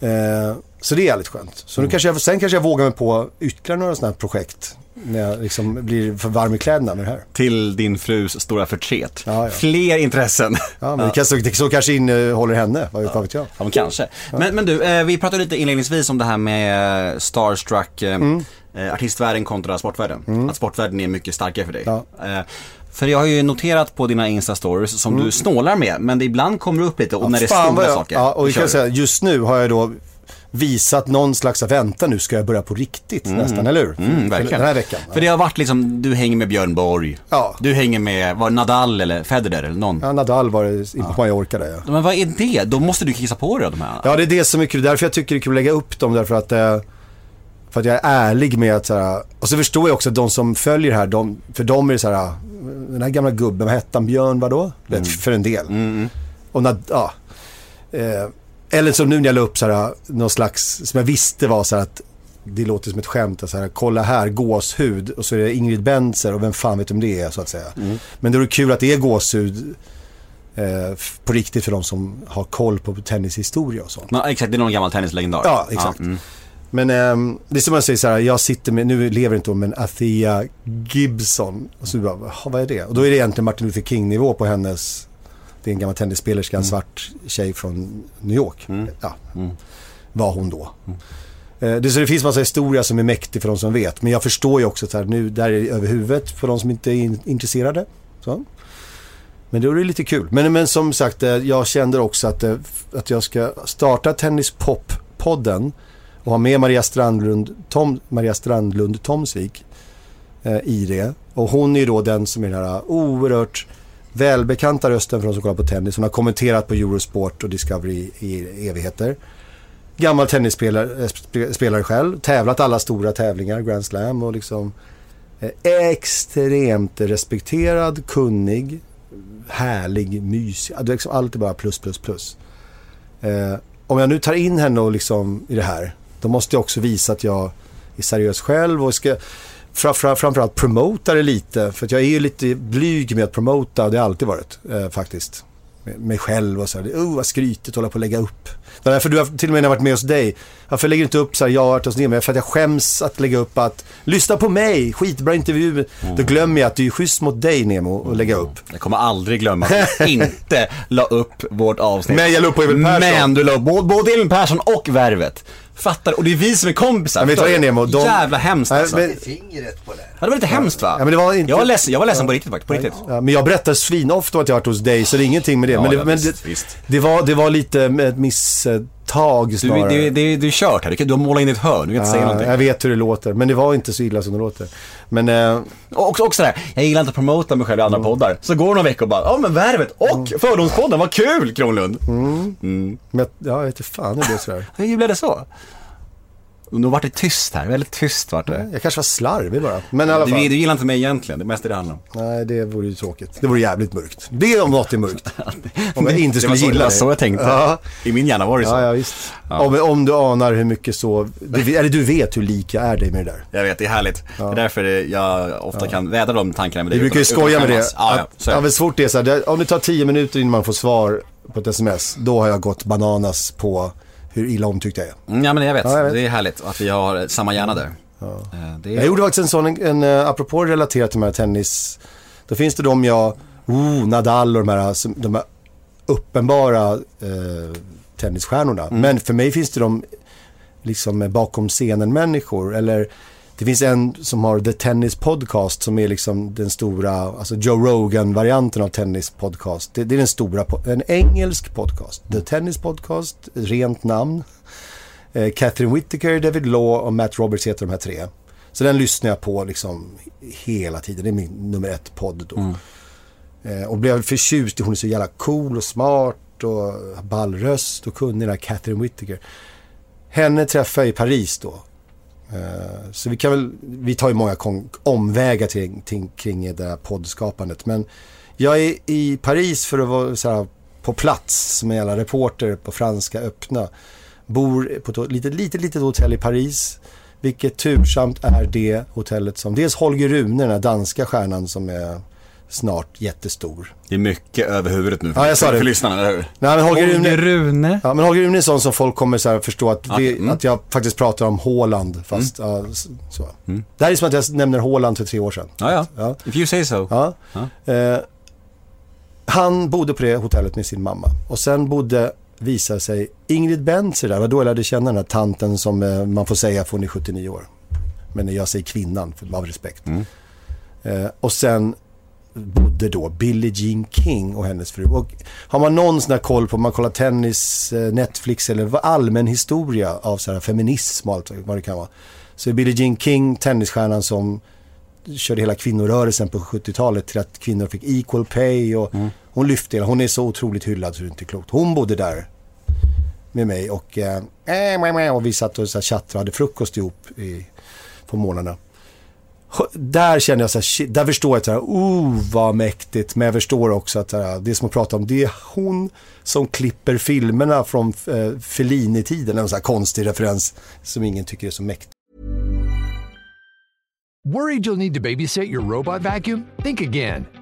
Eh, så det är jävligt skönt. Så nu kanske jag, sen kanske jag vågar mig på ytterligare några sådana här projekt. När jag liksom blir för varm i kläderna med det här. Till din frus stora förtret. Ja, ja. Fler intressen. Ja, men Det, kan, så, kanske innehåller henne. Vad, vad vet jag. Ja, men kanske. Men, men du, eh, vi pratade lite inledningsvis om det här med eh, starstruck, eh, Mm. artistvärlden kontra sportvärlden. Att sportvärlden är mycket starkare för dig. Ja. För jag har ju noterat på dina Insta-stories som du snålar med, men det ibland kommer det upp lite och när det är Mm. Stora jag, saker. Ja, och kör kan säga, just nu har jag då visat någon slags, vänta nu ska jag börja på riktigt nästan, eller hur? Mm, verkligen. Den här veckan. För det har varit liksom, du hänger med Björn Borg. Ja. Du hänger med, var Nadal eller Federer eller någon? Ja, Nadal var det in på Mallorca där ja. Men vad är det? Då måste du kissa på dig de här. Ja, det är det som är kul. Därför jag tycker det är kul att lägga upp dem. Därför att, eh, för att jag är ärlig med att så här, Och så förstår jag också att de som följer här, de, för dem är det så här. Den här gamla gubben, vad hette han? Björn vadå? Mm. För en del. Och när, ja. Eh, eller som nu när jag la upp så här, någon slags, som jag visste var så här att det låter som ett skämt. Så här, kolla här, gåshud. Och så är det Ingrid Benzer och vem fan vet om det är så att säga. Men då är det kul att det är gåshud eh, på riktigt för de som har koll på tennishistoria och sånt. Ja, exakt, det är någon gammal tennislegendar. Ja, exakt. mm. Men ehm, det är som jag säger så här, jag sitter med, nu lever inte hon, men Athea Gibson. Och så bara, "Jaha, vad är det? Och då är det egentligen Martin Luther King-nivå på hennes, det är en gammal tennisspelerska, en svart tjej från New York. Ja, var hon då. Eh, Det, så det finns massa historia som är mäktig för de som vet. Men jag förstår ju också att nu, där är det över huvudet för de som inte är in, intresserade. Så. Men då är det lite kul. Men, men som sagt, eh, jag kände också att, eh, att jag ska starta Tennispop-podden och ha med Maria Strandlund, Tom, Maria Strandlund Tomsvik eh, i det. Och hon är ju då den som är den här oerhört välbekanta rösten för de som kollar på tennis. Hon har kommenterat på Eurosport och Discovery i evigheter. Gammal tennisspelare eh, sp- spelare själv, tävlat alla stora tävlingar, Grand Slam och liksom eh, extremt respekterad, kunnig, härlig, mysig. Liksom, allt är liksom alltid bara plus, plus, plus. Eh, om jag nu tar in henne och liksom i det här, då måste jag också visa att jag är seriös själv och ska fra, fra, framförallt promota det lite. För att jag är ju lite blyg med att promota, det har alltid varit eh, faktiskt. med mig själv och så här, oh vad skrytigt att hålla på att lägga upp. Det är därför du har till och med när jag varit med hos dig, varför lägger du inte upp så här, jag har varit hos Nemo, för att jag skäms att lägga upp att, lyssna på mig, skitbra intervju. Då glömmer jag att det är schysst mot dig Nemo att lägga upp. Jag kommer aldrig glömma att du inte la upp vårt avsnitt. Men jag la upp på Emil Persson. Men du la upp både, både Emil Persson och Värvet. Fattar? Och det är vi som är kompisar. Vet vad det är, Nemo, de- Jävla hemskt Nej, alltså. men- Sätter fingret på det. Ja, det var lite hemskt va? Ja, men det var inte- Jag var ledsen, jag var ledsen på riktigt faktiskt. På riktigt. Ja, men jag berättar svinofta att jag har varit hos dig, så det är ingenting med det. Ja, men det, ja, men visst, det, visst. det, var, det var lite ett misstag Du, snarare. det, det, du är kört här. Du, kan- du har målat in ett hörn. Du kan inte säga Ja, någonting. jag vet hur det låter, men det var inte så illa som det låter. Men, eh, Och också, också där, jag gillar inte att promota mig själv i andra poddar. Så går det några veckor och bara, ja men Värvet och Fördomspodden, vad kul Kronlund. men jag- ja, jag vet inte fan hur det blev sådär. Hur blev det så? Nu vart det tyst här, väldigt tyst vart det. Jag kanske var slarvig bara. Men i alla Du, fall. du gillar inte mig egentligen, det är mest det det handlar om. Nej, det vore ju tråkigt. Det vore jävligt mörkt. Det om något är mörkt. Om jag inte Det skulle så, det gilla var dig. så jag tänkte. Ja, I min hjärna var det så. ja, ja visst. Om, om du anar hur mycket så, du, eller du vet hur lik jag är dig med det där. Jag vet, det är härligt. Det är därför jag ofta kan vädra de tankarna med dig. Vi brukar ju skoja med det. Ja, ja, Att- ja, det. men svårt det är så här, det, om det tar tio minuter innan man får svar på ett sms, då har jag gått bananas på hur illa omtyckt jag är. Ja men jag vet, Ja, jag vet. det är härligt att vi har samma hjärna där. Eh, Det är... Jag gjorde faktiskt en sån, en, en, eh, apropå relaterat till de här tennis, då finns det de jag, oh, Nadal och de här, de här uppenbara eh, tennisstjärnorna. Mm. Men för mig finns det de liksom eh, bakom scenen-människor. Eller det finns en som har The Tennis Podcast som är liksom den stora, alltså Joe Rogan-varianten av Tennis Podcast. Det, det är den stora, en engelsk podcast. The Tennis Podcast, rent namn. Eh, Catherine Whittaker, David Law och Matt Roberts heter de här tre. Så den lyssnar jag på liksom hela tiden. Det är min nummer ett podd då. Eh, och blev förtjust i, hon är så jävla cool och smart och ball röst och kunnig den här Catherine Whittaker. Henne träffade jag i Paris då. Eh, så vi kan väl, vi tar ju många omvägar till, till, kring det här poddskapandet. Men jag är i Paris för att vara så här, på plats som en reporter på Franska öppna. Bor på ett litet, litet, litet hotell i Paris. Vilket tursamt är det hotellet som, dels Holger Rune, den här danska stjärnan som är snart jättestor. Det är mycket över huvudet nu för, Ja, jag sa det. för lyssnarna, eller hur? Nej, men Holger Rune, Rune. Ja, men Holger Rune är sån som folk kommer så här förstå att, vi, mm. att jag faktiskt pratar om Haaland. Fast, ja, s- så. Det här är som att jag nämner Haaland för tre år sedan. Ja, ja. Ja. If you say so. Ja. Eh, han bodde på det hotellet med sin mamma. Och sen bodde, visade sig, Ingrid Bentzer där. Var då jag lärde känna den här tanten som eh, man får säga för hon är 79 år. Men jag säger kvinnan, för, av respekt. Eh, och sen bodde då Billie Jean King och hennes fru. Och har man någon sån här koll på, om man kollar tennis, eh, Netflix eller allmän historia av så här feminism och allt vad det kan vara. Så är Billie Jean King tennisstjärnan som körde hela kvinnorörelsen på 70-talet till att kvinnor fick equal pay och hon lyfte hela, hon är så otroligt hyllad så det är inte klokt. Hon bodde där med mig och, eh, och vi satt och så här tjattrade och hade frukost ihop i, på morgnarna. Där känner jag så här, där förstår jag att så här, oh vad mäktigt. Men jag förstår också att här, det som att prata om, det är hon som klipper filmerna från eh, Fellini-tiden. En sån här konstig referens som ingen tycker är så mäktig. Worried you'll need to babysit your robot vacuum? Think again.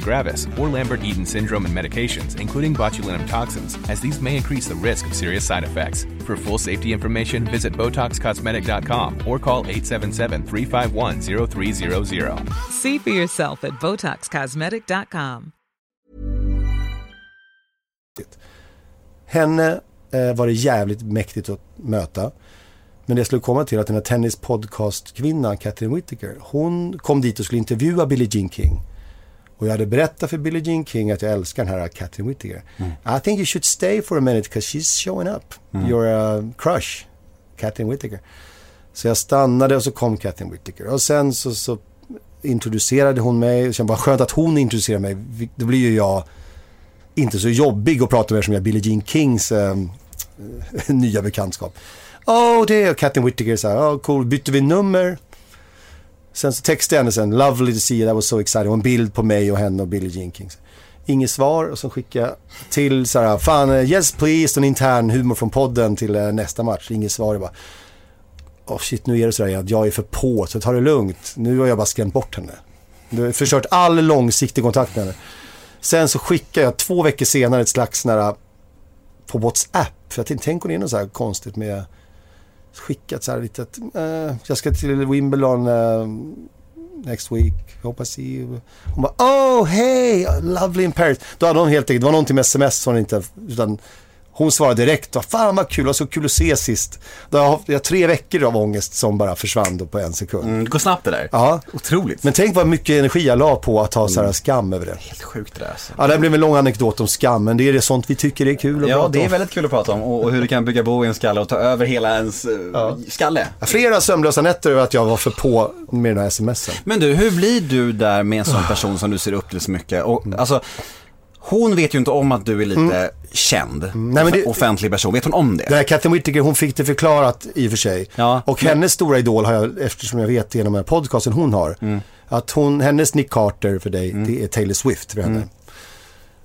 myasthenia gravis, or Lambert Eaton syndrome and medications, including botulinum toxins, as these may increase the risk of serious side effects. For full safety information, visit BotoxCosmetic.com or call 877 351 0300. See for yourself at BotoxCosmetic.com. Henne eh, var det jävligt mäktigt att möta. Men det jag skulle komma till att den här tennis podcast-kvinnan, Catherine Whittaker, hon kom dit och skulle intervjua Billie Jean King. Och jag hade berättat för Billie Jean King att jag älskar den här Catherine Whittaker. I think you should stay for a minute because she's showing up. Your uh, crush, Catherine Whittaker. Så jag stannade och så kom Catherine Whittaker. Och sen så, så introducerade hon mig. Och kände bara skönt att hon introducerade mig. Då blir ju jag inte så jobbig att prata med eftersom jag är Billie Jean Kings eh, nya bekantskap. Oh, det är Catherine Whittaker så här, oh cool, bytte vi nummer? Sen så textade jag henne sen, lovely to see you, that was so exciting. Och en bild på mig och henne och Billie Jean King. Inget svar och så skickade jag till så här, fan yes please, en intern humor från podden till eh, nästa match. Inget svar, jag bara, oh shit nu är det så här att jag är för på, så ta det lugnt. Nu har jag bara skrämt bort henne. Du har förstört all långsiktig kontakt med henne. Sen så skickar jag två veckor senare ett slags nära eh, på WhatsApp. För jag tänkte, tänk om det är något så här konstigt med skickat så här lite att eh, jag ska till Wimbledon eh, next week, Hoppas I see you. Hon bara, oh hey, lovely in Paris. Då hade hon helt enkelt, det var någonting med sms som hon inte, utan hon svarade direkt, fan vad kul, det var så kul att se sist. Då har jag, har tre veckor av ångest som bara försvann då på en sekund. Mm, det går snabbt det där. Ja. Otroligt. Men tänk vad mycket energi jag la på att ha så här skam över det. Helt sjukt det där alltså. Ja, det blev en lång anekdot om skam, men det är det sånt vi tycker är kul att Ja, prata det är om. väldigt kul att prata om och, och hur det kan bygga bo i en skalle och ta över hela ens eh, skalle. Flera sömnlösa nätter över att jag var för på med den här smsen. Men du, hur blir du där med en sån person som du ser upp till så mycket? Och, alltså, hon vet ju inte om att du är lite känd, Nej, men det- offentlig person. Vet hon om det? Den här Catherine Whittaker, hon fick det förklarat i och för sig. Ja. Och hennes stora idol har jag, eftersom jag vet genom den här podcasten hon har, Mm. att hon, hennes Nick Carter för dig, det är Taylor Swift för henne. Mm.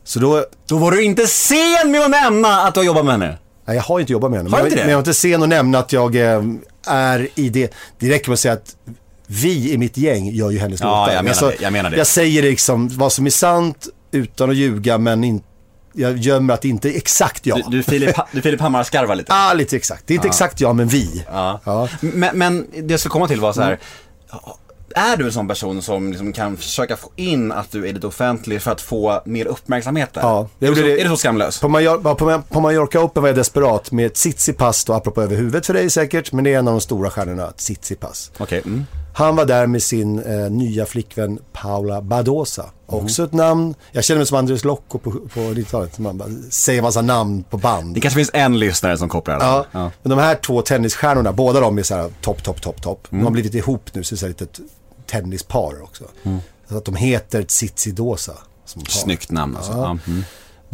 Så då, Då var du inte sen med att nämna att du har jobbat med henne. nej, jag har inte jobbat med henne. Har men, du inte jag, det? men jag har inte sen att nämna att jag eh, är i det. Det räcker med att säga att vi i mitt gäng gör ju hennes Ja, låtar. jag menar Alltså, det, jag menar det. Jag säger liksom vad som är sant utan att ljuga men in, jag gömmer att det inte är exakt jag. Du, du Filip, du Filip Hammar skarvar lite. Ah, lite exakt. Det är inte exakt jag, men vi. Ja. Ja. Men, men det jag skulle komma till var så här. Är du en sån person som liksom kan försöka få in att du är lite offentlig för att få mer uppmärksamhet där? Ja, jag är, du så, det. är du så skamlös? På, Major- ja, på, på Mallorca Open var jag desperat med Tsitsipas då, apropå över huvudet för dig säkert, men det är en av de stora stjärnorna, Tsitsipas. Okej. Mm. Han var där med sin eh, nya flickvän Paula Badosa. Också ett namn, jag känner mig som Andres Locco på, på 90-talet, man bara säger massa namn på band. Det kanske finns en lyssnare som kopplar Ja, ja. men de här två tennisstjärnorna, båda de är så här topp, topp, topp, topp. Mm. De har blivit ihop nu, så det är här litet tennispar också. Så att de heter Tsitsidosa. Snyggt namn alltså. Ja. Ja.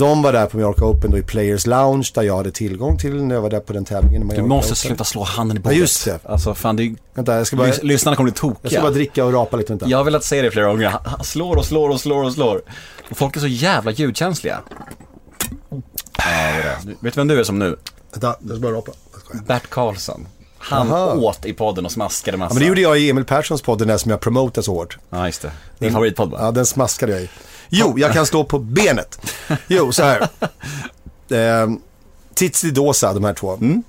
De var där på Mallorca Open då i Players Lounge där jag hade tillgång till när jag var där på den tävlingen. Du måste Open. sluta slå handen i bordet. just det. Alltså fan det är, Vänta, jag ska bara, lys- lyssnarna kommer bli jag tokiga. ska bara dricka och rapa lite. Vänta. Jag har velat säga det flera gånger. Han- slår och slår och slår och slår. Och folk är så jävla ljudkänsliga. Ja, det är det. Vet du vem du är som nu? Vänta, jag ska bara rapa. Jag. Bert Karlsson. Han Aha. åt i podden och smaskade massa. Ja, men det gjorde jag i Emil Perssons podd, den där som jag promotade så hårt. Ja, just det. Din favoritpodd va? Ja, den smaskade jag i. Jo, jag kan stå på benet. Jo, så här. Eh, Tsitsidosa, de här två. Mm.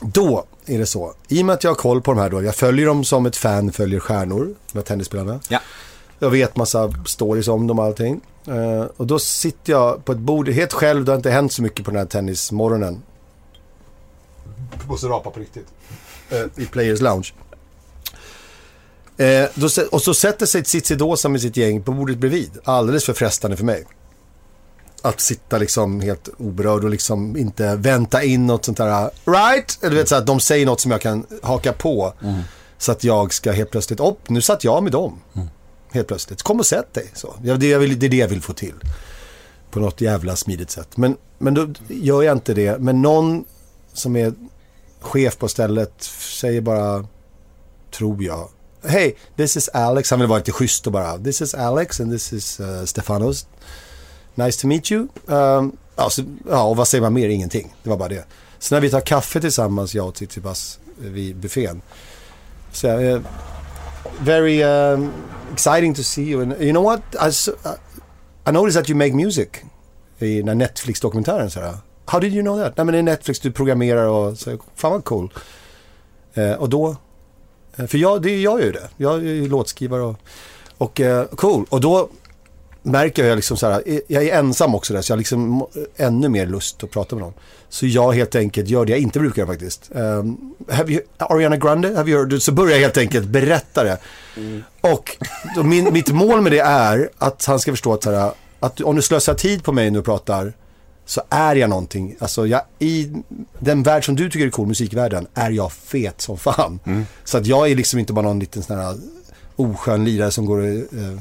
Då är det så. I och med att jag har koll på de här då. Jag följer dem som ett fan följer stjärnor. De här tennisspelarna. Ja. Jag vet massa stories om dem och allting. Eh, och då sitter jag på ett bord helt själv. Det har inte hänt så mycket på den här tennismorgonen. Måste rapa på riktigt. Eh, I Players Lounge. Eh, då, och så sätter sig Tsitsidosa med sitt gäng på bordet bredvid. Alldeles för frestande för mig. Att sitta liksom helt oberörd och liksom inte vänta in något sånt där right? Eller du vet så att de säger något som jag kan haka på. Så att jag ska helt plötsligt, upp, nu satt jag med dem. Helt plötsligt. Kom och sätt dig. Så. Ja, det, jag vill, det är det jag vill få till. På något jävla smidigt sätt. Men, men då gör jag inte det. Men någon som är chef på stället säger bara, tror jag. Hej, this is Alex. Han vill vara lite schysst och bara, this is Alex and this is uh, Stefanos. Nice to meet you. Um, alltså, ja, och vad säger man mer? Ingenting. Det var bara det. Så när vi tar kaffe tillsammans, jag och Tsitsipas, eh, vid buffén. Så jag, very um, exciting to see you. And you know what? I, uh, I noticed that you make music. I den här Netflix-dokumentären så här. How did you know that? Nej men det är Netflix, du programmerar och så, fan vad cool. Eh, och då, eh, för jag, det, jag gör ju det. Jag är ju låtskrivare och, och eh, cool. Och då märker jag liksom så här, eh, jag är ensam också där så jag har liksom ännu mer lust att prata med någon. Så jag helt enkelt gör det jag inte brukar faktiskt. Um, you, Ariana Grande, have you heard? Så börjar jag helt enkelt berätta det. Och då min, mitt mål med det är att han ska förstå att, så här, att om du slösar tid på mig nu och pratar så är jag någonting. Alltså jag, i den värld som du tycker är cool, musikvärlden, är jag fet som fan. Så att jag är liksom inte bara någon liten sån här oskön lirare som går eh,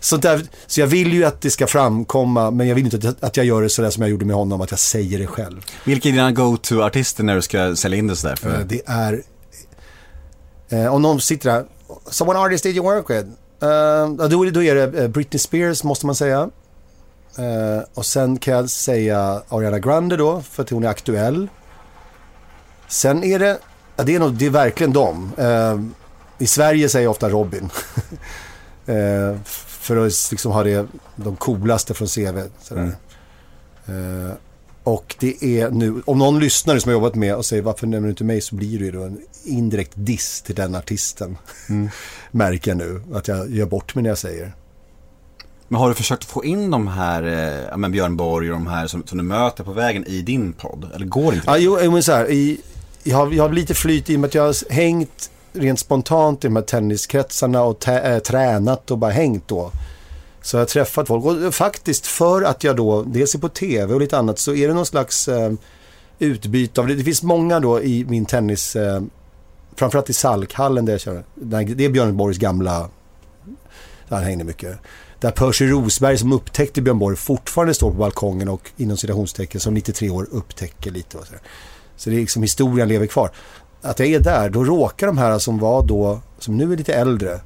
sånt där, så jag vill ju att det ska framkomma, men jag vill inte att, att jag gör det sådär som jag gjorde med honom, att jag säger det själv. Vilka är dina go-to-artister när du ska sälja in det sådär? För... Eh, Det är, eh, om någon sitter där, so what artist did you work with? Ja, då, då är det eh, Britney Spears måste man säga. Eh, och sen kan jag säga Ariana Grande då, för att hon är aktuell. Sen är det, ja, det är, nog, det är verkligen dem. Eh, I Sverige säger jag ofta Robin. eh, för att liksom ha det, de coolaste från CV. Sådär. Eh, och det är nu, om någon lyssnare som har jobbat med och säger varför nämner du inte mig så blir det ju då en indirekt diss till den artisten. Märker jag nu att jag gör bort mig när jag säger. Men har du försökt få in de här, eh, ja, men Björn Borg och de här som, som du möter på vägen i din podd? Eller går det inte? Ja, jo, men så här, i, jag, har, jag har lite flyt i och med att jag har hängt rent spontant i de här tenniskretsarna och tä, äh, tränat och bara hängt då. Så jag har träffat folk och faktiskt för att jag då, dels är på tv och lite annat, så är det någon slags eh, utbyte av det. Det finns många då i min tennis, eh, framförallt i Salkhallen där jag kör. Det är Björn Borgs gamla, där han hängde mycket. Där Percy Rosberg som upptäckte Björn Borg fortfarande står på balkongen och inom citationstecken som 93 år upptäcker lite och sådär. Så det är liksom historien lever kvar. Att jag är där, då råkar de här som var då, som nu är lite äldre,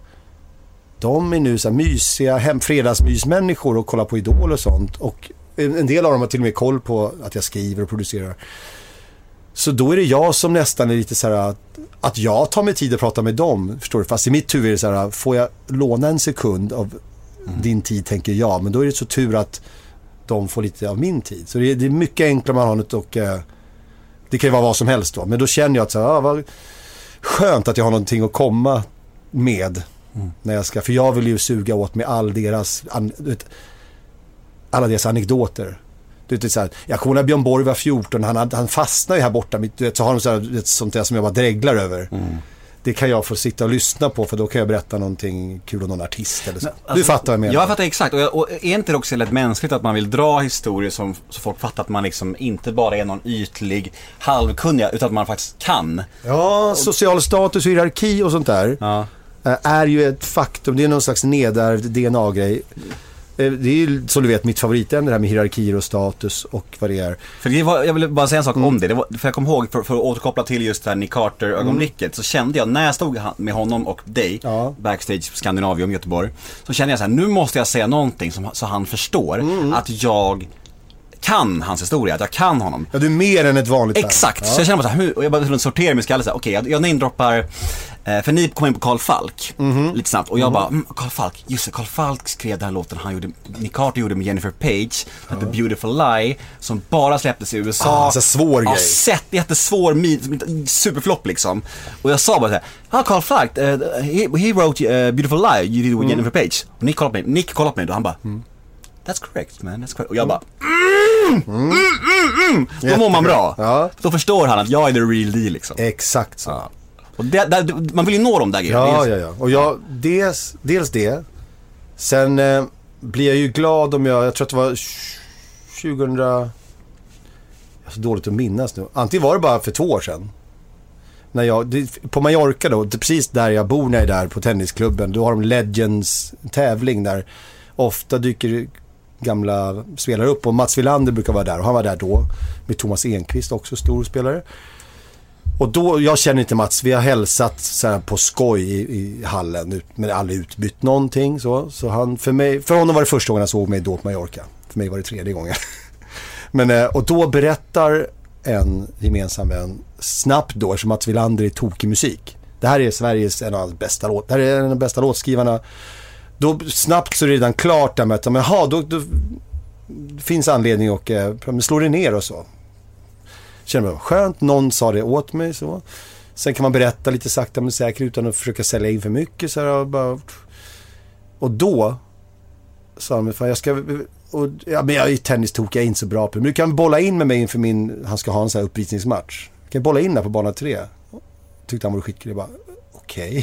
de är nu så här mysiga hem, fredagsmysmänniskor och kollar på Idol och sånt. Och en en del av dem har till och med koll på att jag skriver och producerar. Så då är det jag som nästan är lite så här att, att jag tar mig tid att prata med dem. Förstår du? Fast i mitt huvud är det så här, får jag låna en sekund av din tid tänker jag. Men då är det så tur att de får lite av min tid. Så det är, det är mycket enklare man har något och eh, det kan ju vara vad som helst då. Men då känner jag att så här, ah, vad skönt att jag har någonting att komma med. När jag ska, för jag vill ju suga åt mig all deras, an, vet, alla deras anekdoter. Du vet, så här, jag kommer ihåg när Björn Borg var 14, han, han fastnade ju här borta, du vet, så har de så här, vet, sånt där som jag bara dreglar över. Det kan jag få sitta och lyssna på för då kan jag berätta någonting kul om någon artist eller så. du fattar vad jag menar. Jag fattar exakt. Och, jag, och är inte det också lätt mänskligt att man vill dra historier som, så folk fattar att man liksom inte bara är någon ytlig halvkunnig, utan att man faktiskt kan. Ja, social status och hierarki och sånt där Ja. eh, är ju ett faktum. Det är någon slags nedärvd DNA-grej. Eh, Det är ju som du vet mitt favoritämne det här med hierarkier och status och vad det är. För det var, jag vill bara säga en sak Mm. om det. det var, för jag kommer ihåg, för, för att återkoppla till just det här Nick Carter-ögonblicket, så kände jag när jag stod med honom och dig Ja. backstage på Scandinavium Göteborg, så kände jag så här, nu måste jag säga någonting som, så han förstår Mm. att jag kan hans historia, att jag kan honom. Ja, du är mer än ett vanligt fan. Exakt, Ja. så jag känner bara så här, hur, och jag bara sorterar min skalle så här, okej jag, jag namedroppar, eh, för ni kom in på Carl Falk Mhm. lite snabbt och jag bara, mm, Carl Falk, just det, Carl Falk skrev den här låten han gjorde, Nick Carter gjorde med Jennifer Page, The Beautiful Lie, som bara släpptes i USA. Ah, så svår ja, grej. Sett, jättesvår, superflopp liksom. Och jag sa bara såhär, ja Carl Falk, eh, he, he wrote uh, Beautiful Lie, you did with Mm. Jennifer Page. Och Nick kollade på mig, Nick kollade på mig och han bara, That's correct man, that's correct. Och jag bara, mm, mm, mm, mm. Då mår man bra. Ja. Då förstår han att jag är the real deal liksom. Exakt så. Ja. Och det, där, man vill ju nå de där grejerna. Ja, ja, ja. Och jag, dels, dels det. Sen eh, blir jag ju glad om jag, jag tror att det var 2000... Jag är så dåligt att minnas nu. Antingen var det bara för två år sedan. När jag, på Mallorca då, precis där jag bor när jag är där på tennisklubben. Då har de Legends tävling där ofta dyker gamla spelare upp. Och Mats Wilander brukar vara där och han var där då. Med Thomas Enqvist också, stor spelare. Och då, jag känner inte Mats, vi har hälsat så här på skoj i, i hallen men aldrig utbytt någonting så. Så han, för mig, för honom var det första gången han såg mig då på Mallorca. För mig var det tredje gången. men, eh, och då berättar en gemensam vän snabbt då, eftersom Mats Wilander är tokig musik. Det här är Sveriges en av hans bästa låt, det här är en av de bästa låtskrivarna då snabbt så är det redan klart där med att, men jaha, då, då finns anledning att eh, slå det ner och så. Känner mig skönt, någon sa det åt mig så. Sen kan man berätta lite sakta men säkert utan att försöka sälja in för mycket. Så här, och, bara, och då sa de, fan jag ska, och, ja, men jag är tennistokig, jag är inte så bra på det. Men du kan bolla in med mig inför min, han ska ha en sån här uppvisningsmatch. Kan bolla in där på bana tre? Tyckte han var skitkul. Jag bara, okej. Okay.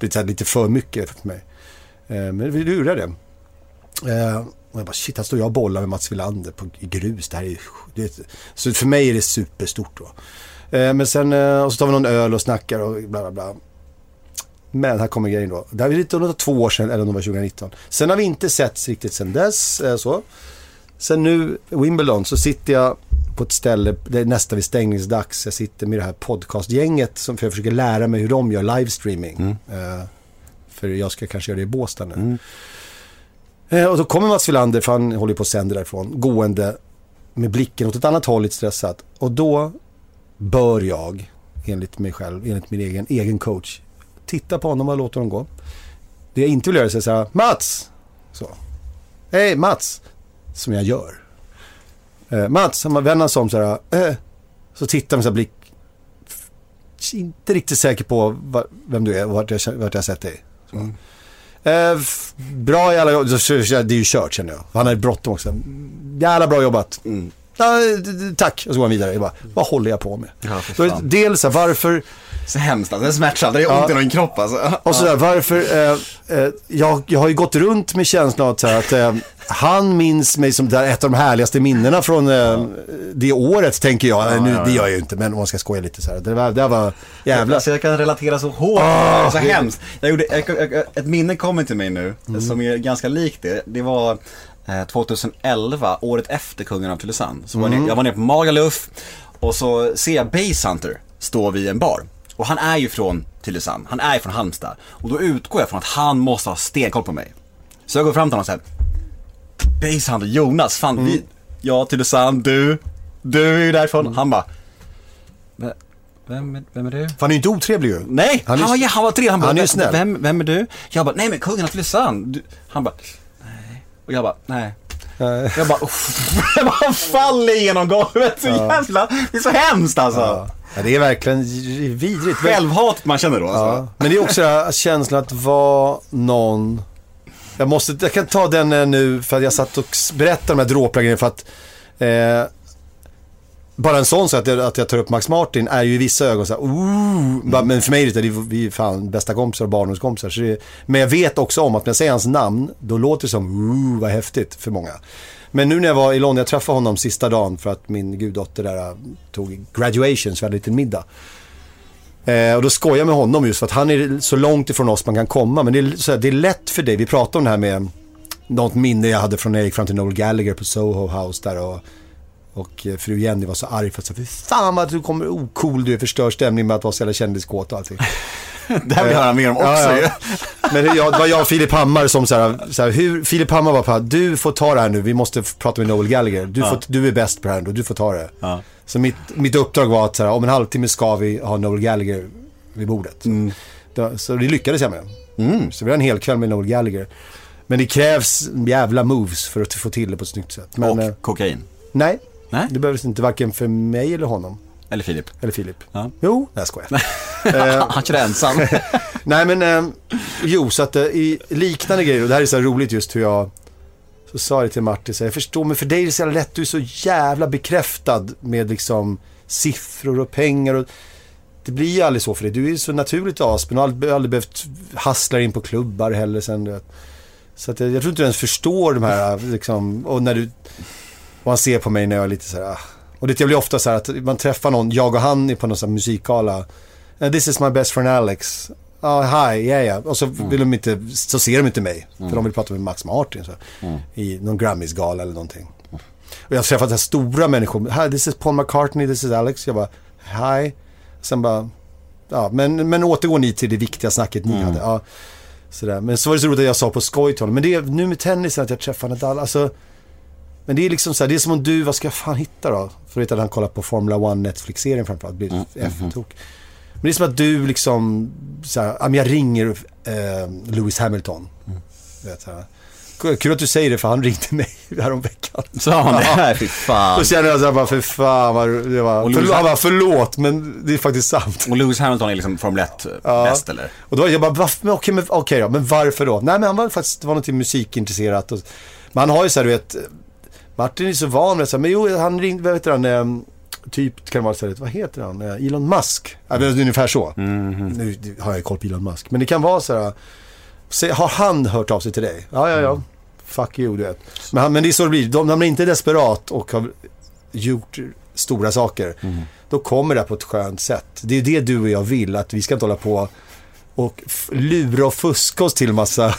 Det är lite för mycket för mig. Eh, men vi lurade. Eh, och jag bara, shit, här står jag och bollar med Mats Wilander på, i grus. Det här är, det, så för mig är det superstort då. Eh, men sen, och så tar vi någon öl och snackar och bla bla bla. Men här kommer grejen då. Det här är lite två år sedan, eller om det var 2019. Sen har vi inte setts riktigt sen dess. Så. Sen nu, Wimbledon, så sitter jag på ett ställe, det är nästan vid stängningsdags. Jag sitter med det här podcastgänget som för jag försöker lära mig hur de gör livestreaming. Mm. För jag ska kanske göra det i Båstad nu. Mm. Uh, och då kommer Mats Wilander, för han håller på att sända därifrån, gående med blicken åt ett annat håll lite stressat. Och då bör jag, enligt mig själv, enligt min egen, egen coach, titta på honom och låta honom gå. Det jag inte vill göra är att säga Mats! Så. Hej Mats! Som jag gör. Eh, Mats, han vänder sig om så här. Eh, så tittar med så här blick. Inte riktigt säker på vem du är och vart jag, vart jag sett dig. Mm. Eh, bra jävla jobb. Det är ju kört känner jag. Han har bråttom också. Jävla bra jobbat. Mm. Ja, tack. Och så går han vidare. Jag bara, vad håller jag på med? Ja, så, dels varför... Så hemskt alltså, det är smärtsamt, det är ont ja. i min kropp alltså. Och sådär, varför, eh, eh, jag, jag har ju gått runt med känslan av att, eh, han minns mig som där ett av de härligaste minnena från eh, det året, tänker jag. Ja, nu, Det gör jag ju inte, men om man ska skoja lite så här. Det var, det var jävla... Alltså, jag kan relatera så hårt, oh, så det... hemskt. Jag gjorde, jag, jag, ett minne kommer till mig nu, mm. som är ganska likt det. Det var 2011, eh, året efter Kungen av Tylösand. Så mm. var jag, jag var nere på Magaluf och så ser jag Basehunter stå vid en bar. Och han är ju från Tylösand, han är ju från Halmstad. Och då utgår jag från att han måste ha stenkoll på mig. Så jag går fram till honom och säger Basehunter, Jonas, fan mm. vi, ja Tylösand, du, du är ju därifrån. Mm. Han bara vem, vem är du? För han är ju inte otrevlig ju. Nej, han, är, han, var, han var trevlig. Han, bara, han är snäll. Vem, vem är du? Jag bara, nej men kungen av Tylösand. Han bara, och jag bara, nej. Jag bara, jag bara faller igenom golvet. Så jävla, det är så hemskt alltså. Ja. Ja, det är verkligen vidrigt. Självhatet man känner då alltså. Ja. Men det är också känslan att vara någon jag, måste, jag kan ta den eh, nu för att jag satt och berättade de här dråpliga grejerna för att eh, bara en sån sak att, att jag tar upp Max Martin är ju i vissa ögon så här, mm. Men för mig är det, vi är fan bästa kompisar och barndomskompisar. Så det, men jag vet också om att när jag säger hans namn, då låter det som, ooh, vad häftigt för många. Men nu när jag var i London, jag träffade honom sista dagen för att min guddotter där äh, tog graduation, så vi hade en liten middag. Eh, och då skojar jag med honom just för att han är så långt ifrån oss man kan komma. Men det är, så här, det är lätt för dig, vi pratade om det här med något minne jag hade från när jag gick fram till Noel Gallagher på Soho House där och och eh, fru Jenny var så arg för att säga, fy fan vad du kommer, oh, cool du är, förstör stämningen med att vara så jävla kändiskåt och allting. det här vill jag höra mer om också ja, ja. Men det, var jag och Filip Hammar som så här, så här hur, Filip Hammar var på du får ta det här nu, vi måste prata med Noel Gallagher. Du, ja. får, du är bäst på det här nu, du får ta det. Så mitt, mitt uppdrag var att så här, om en halvtimme ska vi ha Noel Gallagher vid bordet. Mm. Så, så det lyckades jag med. Mm. Så vi har en hel kväll med Noel Gallagher. Men det krävs jävla moves för att få till det på ett snyggt sätt. Men, och eh, kokain? Nej, Nej. Det behövs inte varken för mig eller honom. Eller Filip. Eller Filip. Ja. Jo, nej jag skojar. Eh, Han kör ensam. nej men, eh, jo så att eh, i liknande grejer, och det här är så roligt just hur jag, så sa jag till Martin, så jag förstår, men för dig är det så jävla lätt, du är så jävla bekräftad med liksom siffror och pengar och det blir ju aldrig så för dig. Du är så naturligt Aspen och har aldrig, aldrig behövt hassla in på klubbar heller sen. Så att jag, jag tror inte du ens förstår de här, liksom, och när du och han ser på mig när jag är lite så här, ah. Och det blir ofta så här att man träffar någon, jag och han är på någon sån här musikgala. Uh, this is my best friend Alex. Ja, uh, hi, yeah, yeah. Och så, mm. vill de inte, så ser de inte mig. Mm. För de vill prata med Max Martin så, mm. i någon Grammys-gala eller någonting. Och jag har träffat så här stora människor. Hi, this is Paul McCartney, this is Alex. Jag bara, hi. Sen bara, ja, men, men återgår ni till det viktiga snacket ni mm. hade. Ja, sådär. Men så var det så roligt att jag sa på skoj till honom. Men det är nu med tennisen att jag träffar Nadal. Alltså, men det är liksom så här, det är som om du, vad ska jag fan hitta då? För att han kollar på Formula 1 Netflix-serien framförallt, blir mm, F-tok. Men det är som att du liksom, så här, jag ringer eh, Lewis Hamilton. Mm. Vet, så här. Kul att du säger det för han ringde mig häromveckan. Sa han det? Nej, fy Då fan. känner jag såhär bara, för fan vad, det var, Och förlåt, han bara, förlåt men det är faktiskt sant. Och Lewis Hamilton är liksom Formel 1 bäst eller? Och då jag bara, men okej, men, okej då, men varför då? Nej men han var faktiskt, det var någonting musikintresserat. Och, men han har ju så här, du vet, Martin är så van med så här, men jo, han ringde, vad heter han, eh, typ, kan vara istället, vad heter han, eh, Elon Musk? Är ungefär så. Nu har jag koll på Elon Musk. Men det kan vara så här, se, har han hört av sig till dig? Ja, ja, ja. Fuck you, du vet. Men, han, men det är så det blir, de, när man inte är desperat och har gjort stora saker, då kommer det på ett skönt sätt. Det är det du och jag vill, att vi ska inte hålla på och lura och fuska oss till massa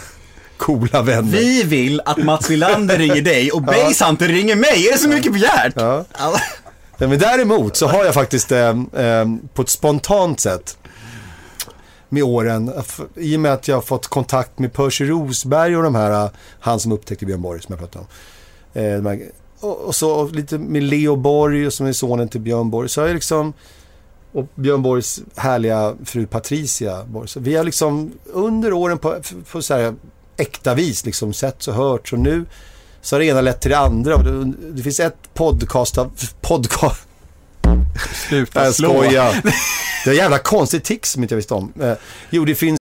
coola vänner. Vi vill att Mats Wilander ringer dig och Basehunter ringer mig. Är det så mycket begärt? Ja. Ja, men däremot så har jag faktiskt eh, eh, på ett spontant sätt med åren, i och med att jag har fått kontakt med Percy Rosberg och de här, eh, han som upptäckte Björn Borg som jag pratade om. Eh, här, och, och så och lite med Leo Borg som är sonen till Björn Borg. Så har jag liksom, och Björn Borgs härliga fru Patricia Borg. Så vi har liksom under åren på, på så här äkta vis liksom sett och hört. Så nu så har det ena lett till det andra. Och det, det finns ett podcast av, podcast, Sluta jag skojar. Det är en jävla konstig tics som inte jag visste om. Eh, jo, det finns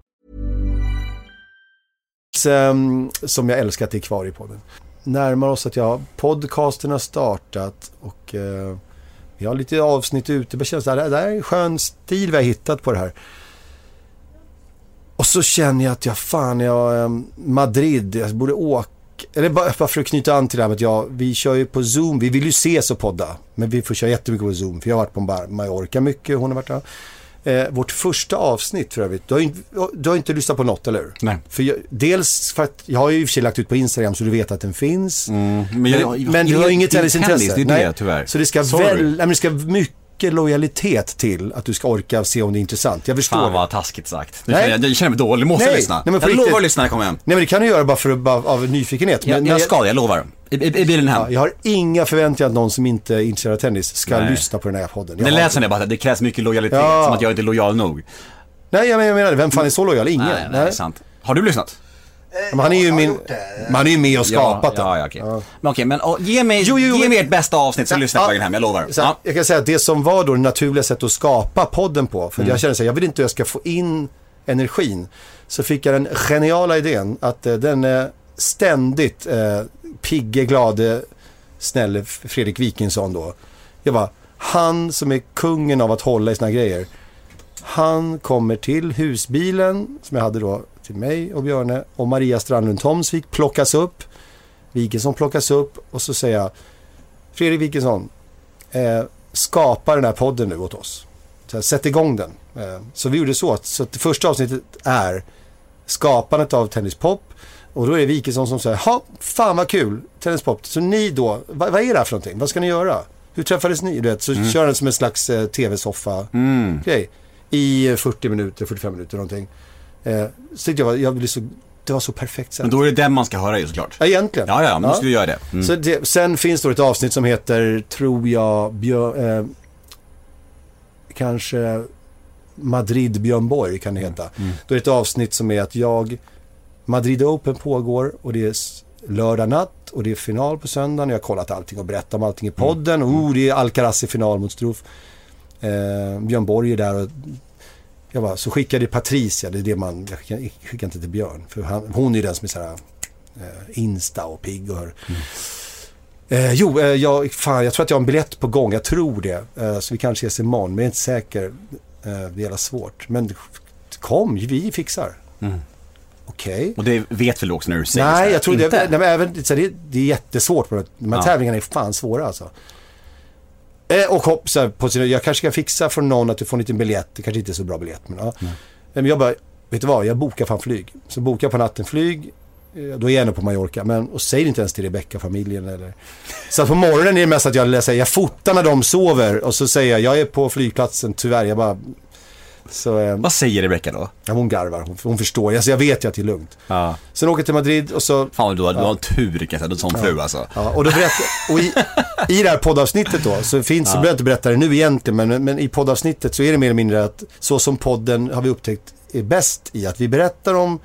Ehm, som jag älskar att det är kvar i podden. Närmar oss att jag, podcasten har startat och eh, vi har lite avsnitt ute. Det känns, det här det här är en skön stil vi har hittat på det här. Och så känner jag att jag fan, jag, ehm, Madrid, jag borde åka. Eller bara, bara för att knyta an till det här med att jag, vi kör ju på Zoom. Vi vill ju ses och podda. Men vi får köra jättemycket på Zoom. För jag har varit på Mallorca mycket, hon har varit där. Eh, vårt första avsnitt för övrigt. Du har, inte, du har inte lyssnat på något, eller hur? Nej. För jag, dels för att jag har ju i och för sig lagt ut på Instagram så du vet att den finns. Men, Men, jag- men du har inget tennisintresse. tennis, Det är det tyvärr. Så det ska, Sorry. väl, nej, men det ska mycket lojalitet till att du ska orka se om det är intressant. Jag förstår Fan det. vad taskigt sagt. Nu Nej. känner jag, jag känner mig dålig, måste jag Nej, lyssna. nej, men jag lovar att lyssna när jag kommer hem. Nej men det kan du göra bara för bara, av nyfikenhet. Jag, Men jag ska jag lovar. I, i, i bilen hem. Ja, jag har inga förväntningar att någon som inte är intresserad av tennis ska Nej. lyssna på den här podden. Jag Det lät som det bara, det krävs mycket lojalitet, Ja. som att jag inte är lojal nog. Nej, jag menar, jag. Vem fan är så lojal? Ingen. Nej, nej, är sant. Har du lyssnat? Men han är ju min... Men han är ju med och skapat ja, det. ja, okej. Men okej, men och, ge mig, Jo, jo, ge mig ert bästa avsnitt så Ja, lyssnar jag på ja. vägen hem, jag lovar. Så Ja. Jag kan säga att det som var då det naturliga sättet att skapa podden på. För jag känner så här, jag vill inte att jag ska få in energin. Så fick jag den geniala idén att eh, den eh, ständigt eh, pigge, glade, snälle Fredrik Wikingsson då. Jag bara, han som är kungen av att hålla i sina grejer. Han kommer till husbilen som jag hade då till mig och Björne och Maria Strandlund Tomsvik plockas upp. Wikingsson plockas upp och så säger jag Fredrik Wikingsson, eh, skapa den här podden nu åt oss. Så här, sätt igång den. Eh, så vi gjorde så. att- Så att det första avsnittet är skapandet av Tennispop. Och då är det Wikingsson som säger, ha, fan vad kul, Tennispop. Så ni då, vad, vad är det här för någonting? Vad ska ni göra? Hur träffades ni? Du vet, så kör den som en slags eh, tv-soffa-grej. I eh, 40 minuter, 45 minuter någonting. Eh, så jag, jag blev så, det var så perfekt sätt. Men då är det den man ska höra ju såklart. Ja, egentligen. Ja, ja, men då ska vi göra det. Mm. Så det, sen finns det ett avsnitt som heter, tror jag, Björ, eh, kanske Madrid Björn Borg kan det heta. Då är det ett avsnitt som är att jag, Madrid Open pågår och det är lördag natt och det är final på söndagen. Jag har kollat allting och berättat om allting i podden. Oh, det är Alcaraz i final mot Struff. Eh, Björn Borg är där och jag bara, så skickade Patricia, det är det man, jag skickar, jag skickar inte till Björn. För han, hon är ju den som är såhär eh, Insta och pigg och hör. Eh, jo, eh, jag, fan, jag tror att jag har en biljett på gång. Jag tror det. Eh, så vi kanske ses imorgon, men jag är inte säker. Eh, det är jävla svårt. Men kom, vi fixar. Okej. Och det vet väl också när du säger så Nej, här. jag tror det, Inte? nej, men även, så det, det är jättesvårt. på det. De här Ja. tävlingarna är fan svåra alltså. Eh, och hopp, så här, på sina, jag kanske kan fixa från någon att du får en liten biljett. Det kanske inte är så bra biljett. Men, ja. Men jag bara, vet du vad, jag bokar fan flyg. Så bokar jag på natten flyg, eh, då är jag ändå på Mallorca. Men, och säger inte ens till Rebecca-familjen eller. Så att på morgonen är det mest att jag läser, jag fotar när de sover och så säger jag, jag är på flygplatsen, tyvärr, jag bara... Så, eh, Vad säger Rebecca då? ja, hon garvar, hon, hon förstår. Alltså, jag vet ju att det är lugnt. Ja. Sen åker jag till Madrid och så Fan du har, du har tur säga, du har sån fru alltså. Ja, och, då berättar, och i, i det här poddavsnittet då, så finns, så behöver jag inte berätta det nu egentligen, men, men i poddavsnittet så är det mer eller mindre att så som podden har vi upptäckt är bäst i att vi berättar om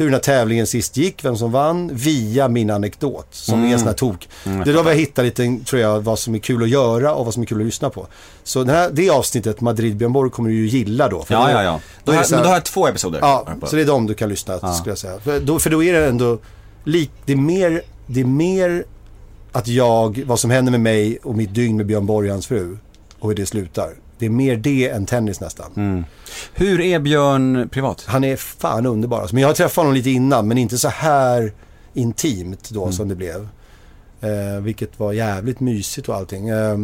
hur den här tävlingen sist gick, vem som vann, via min anekdot som är en sån här tok. det är då vi har hittat lite, tror jag, vad som är kul att göra och vad som är kul att lyssna på. Så den här, det avsnittet, Madrid Björn Borg, kommer du ju gilla då. För Ja, ja, ja. Då här- men då har jag två episoder. Ja, så det är de du kan lyssna på, skulle jag säga. För då, för då är det ändå, lik, det, är mer, det är mer att jag, vad som händer med mig och mitt dygn med Björn Borg och hans fru och hur det slutar. Det är mer det än tennis nästan. Hur är Björn privat? Han är fan underbar. Men jag har träffat honom lite innan, men inte så här intimt då som det blev. Eh, vilket var jävligt mysigt och allting. Eh,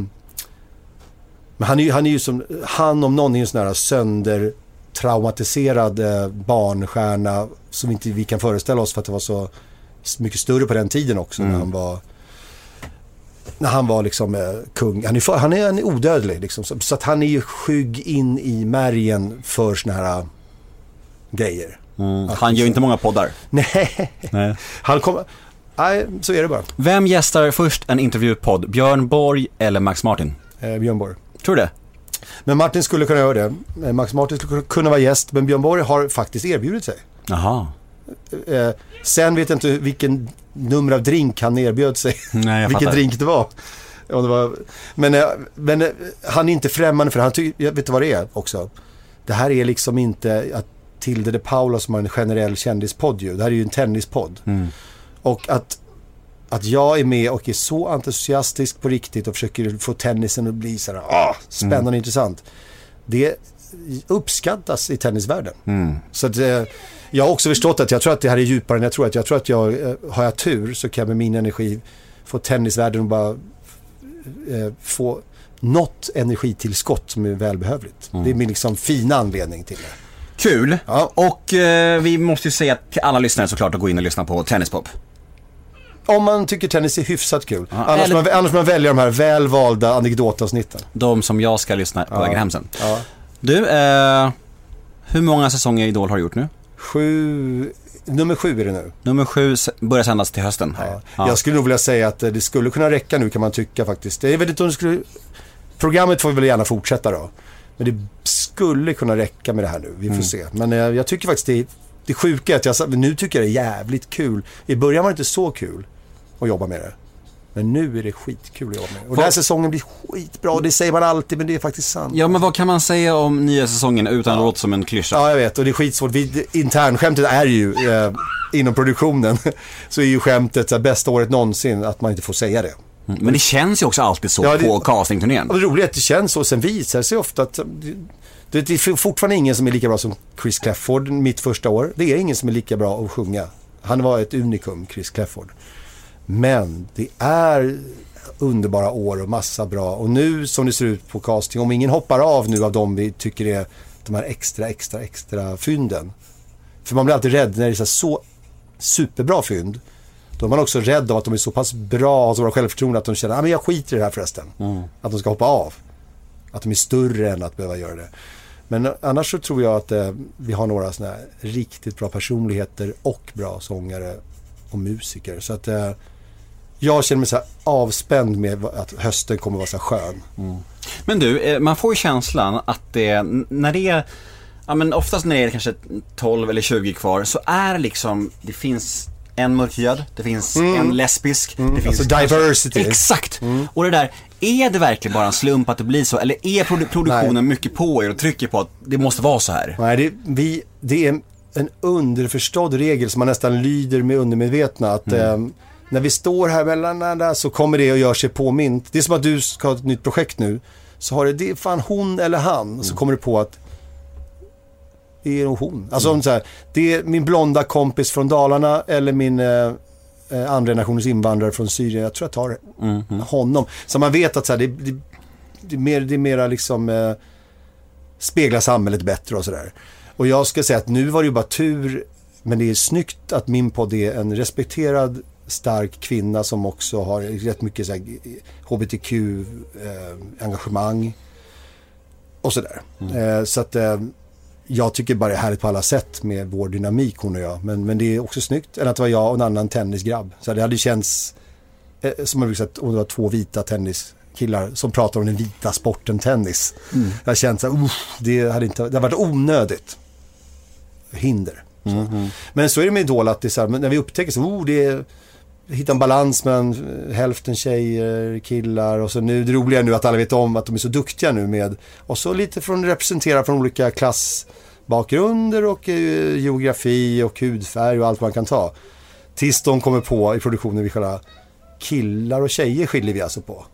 men han är, han är ju som, han om någon är ju en sån här sönder traumatiserad eh, barnstjärna som inte vi kan föreställa oss för att det var så mycket större på den tiden också när han var när han var liksom eh, kung. Han är, han är, han är odödlig liksom. Så, så att han är ju skygg in i märgen för såna här eh, grejer. Han gör inte många poddar. Nej, Nej. han kommer... Nej, så är det bara. Vem gästar först en intervjupodd? Björn Borg eller Max Martin? Eh, Björn Borg. Tror du det? Men Martin skulle kunna göra det. Eh, Max Martin skulle kunna vara gäst, men Björn Borg har faktiskt erbjudit sig. Jaha. Eh, sen vet jag inte vilken nummer av drink han erbjöd sig. Nej, vilken fattar. drink det var. Om det var men eh, men eh, han är inte främmande för det. Han tycker, jag vet du vad det är också? Det här är liksom inte att Tilde de Paula som har en generell kändispodd ju. Det här är ju en tennispodd. Mm. Och att, att jag är med och är så entusiastisk på riktigt och försöker få tennisen att bli så här, ah, spännande Mm. och intressant. Det uppskattas i tennisvärlden. Mm. Så att, eh, jag har också förstått att jag tror att det här är djupare än jag tror. Att jag tror att jag, eh, har jag tur så kan jag med min energi få tennisvärlden att bara eh, få något energitillskott som är välbehövligt. Det är min liksom fina anledning till det. Kul. Ja. Och eh, vi måste ju säga till alla lyssnare såklart att gå in och lyssna på Tennispop. Om man tycker tennis är hyfsat kul. annars, eller- man, annars man väljer de här väl valda anekdotavsnitten. De som jag ska lyssna på vägen hem sen. Ja. Du, eh, hur många säsonger Idol har du gjort nu? Sju, nummer sju är det nu. Nummer sju börjar sändas till hösten. Ja. Ja. Jag skulle nog vilja säga att eh, det skulle kunna räcka nu kan man tycka faktiskt. Jag vet inte om det skulle... Programmet får vi väl gärna fortsätta då. Men det skulle kunna räcka med det här nu. Vi får Mm. se. Men eh, jag tycker faktiskt det, det sjuka är att jag, nu tycker jag det är jävligt kul. I början var det inte så kul att jobba med det. Men nu är det skitkul att jobba med. Och den här säsongen blir skitbra. Och det säger man alltid men det är faktiskt sant. Ja, men vad kan man säga om nya säsongen utan att låta som en klyscha? Ja, jag vet. Och det är skitsvårt. Vi, internskämtet är ju, eh, inom produktionen, så är ju skämtet så här, bästa året någonsin att man inte får säga det. Mm, Men det känns ju också alltid så Ja, det- på castingturnén. Och det roliga är att det känns så. Sen visar det sig ofta att det, det, det är fortfarande ingen som är lika bra som Chris Clefford mitt första år. Det är ingen som är lika bra att sjunga. Han var ett unikum, Chris Clefford. Men det är underbara år och massa bra. Och nu som det ser ut på casting, om ingen hoppar av nu av de vi tycker är de här extra, extra, extra fynden. För man blir alltid rädd när det är så, så superbra fynd. Då är man också rädd av att de är så pass bra och så bra självförtroende att de känner att ah, jag skiter i det här förresten. Att de ska hoppa av. Att de är större än att behöva göra det. Men annars så tror jag att eh, vi har några här riktigt bra personligheter och bra sångare och musiker. Så att eh, jag känner mig så här avspänd med att hösten kommer vara så skön. Men du, eh, man får ju känslan att det, när det är, ja men oftast när det är kanske 12 eller 20 kvar så är det liksom, det finns en mörkhyad, det finns en lesbisk, det finns Alltså diversity. Exakt! Och det där, är det verkligen bara en slump att det blir så? Eller är produ- produktionen Nej. mycket på er och trycker på att det måste vara så här? Nej, det, vi, det är en underförstådd regel som man nästan lyder med undermedvetna. Att eh, när vi står här mellan så kommer det att göra sig påmint. Det är som att du ska ha ett nytt projekt nu. Så har det, det är fan hon eller han. Så kommer du på att det är nog hon. Alltså om så här, det är min blonda kompis från Dalarna eller min eh, eh, andra generationens invandrare från Syrien. Jag tror jag tar honom. Så man vet att så här, det, det, det, är mer, det är mera liksom eh, speglar samhället bättre och sådär. Och jag ska säga att nu var det ju bara tur, men det är snyggt att min podd är en respekterad stark kvinna som också har rätt mycket HBTQ-engagemang. och sådär. Eh, så att eh, jag tycker bara det är härligt på alla sätt med vår dynamik hon och jag. Men, men det är också snyggt än att det var jag och en annan tennisgrabb. Så det hade känts eh, som brukar säga om det var två vita tenniskillar som pratar om den vita sporten tennis. Jag har känt så här, "Uff, det hade inte, det har varit onödigt hinder. Så. Men så är det med Idol att det är så här, men när vi upptäcker så, oh, det är, hitta en balans mellan eh, hälften tjejer, killar och så nu, det roliga är nu att alla vet om att de är så duktiga nu med, och så lite från, representera från olika klassbakgrunder och eh, geografi och hudfärg och allt man kan ta. Tills de kommer på i produktionen vilka killar och tjejer skiljer vi alltså på.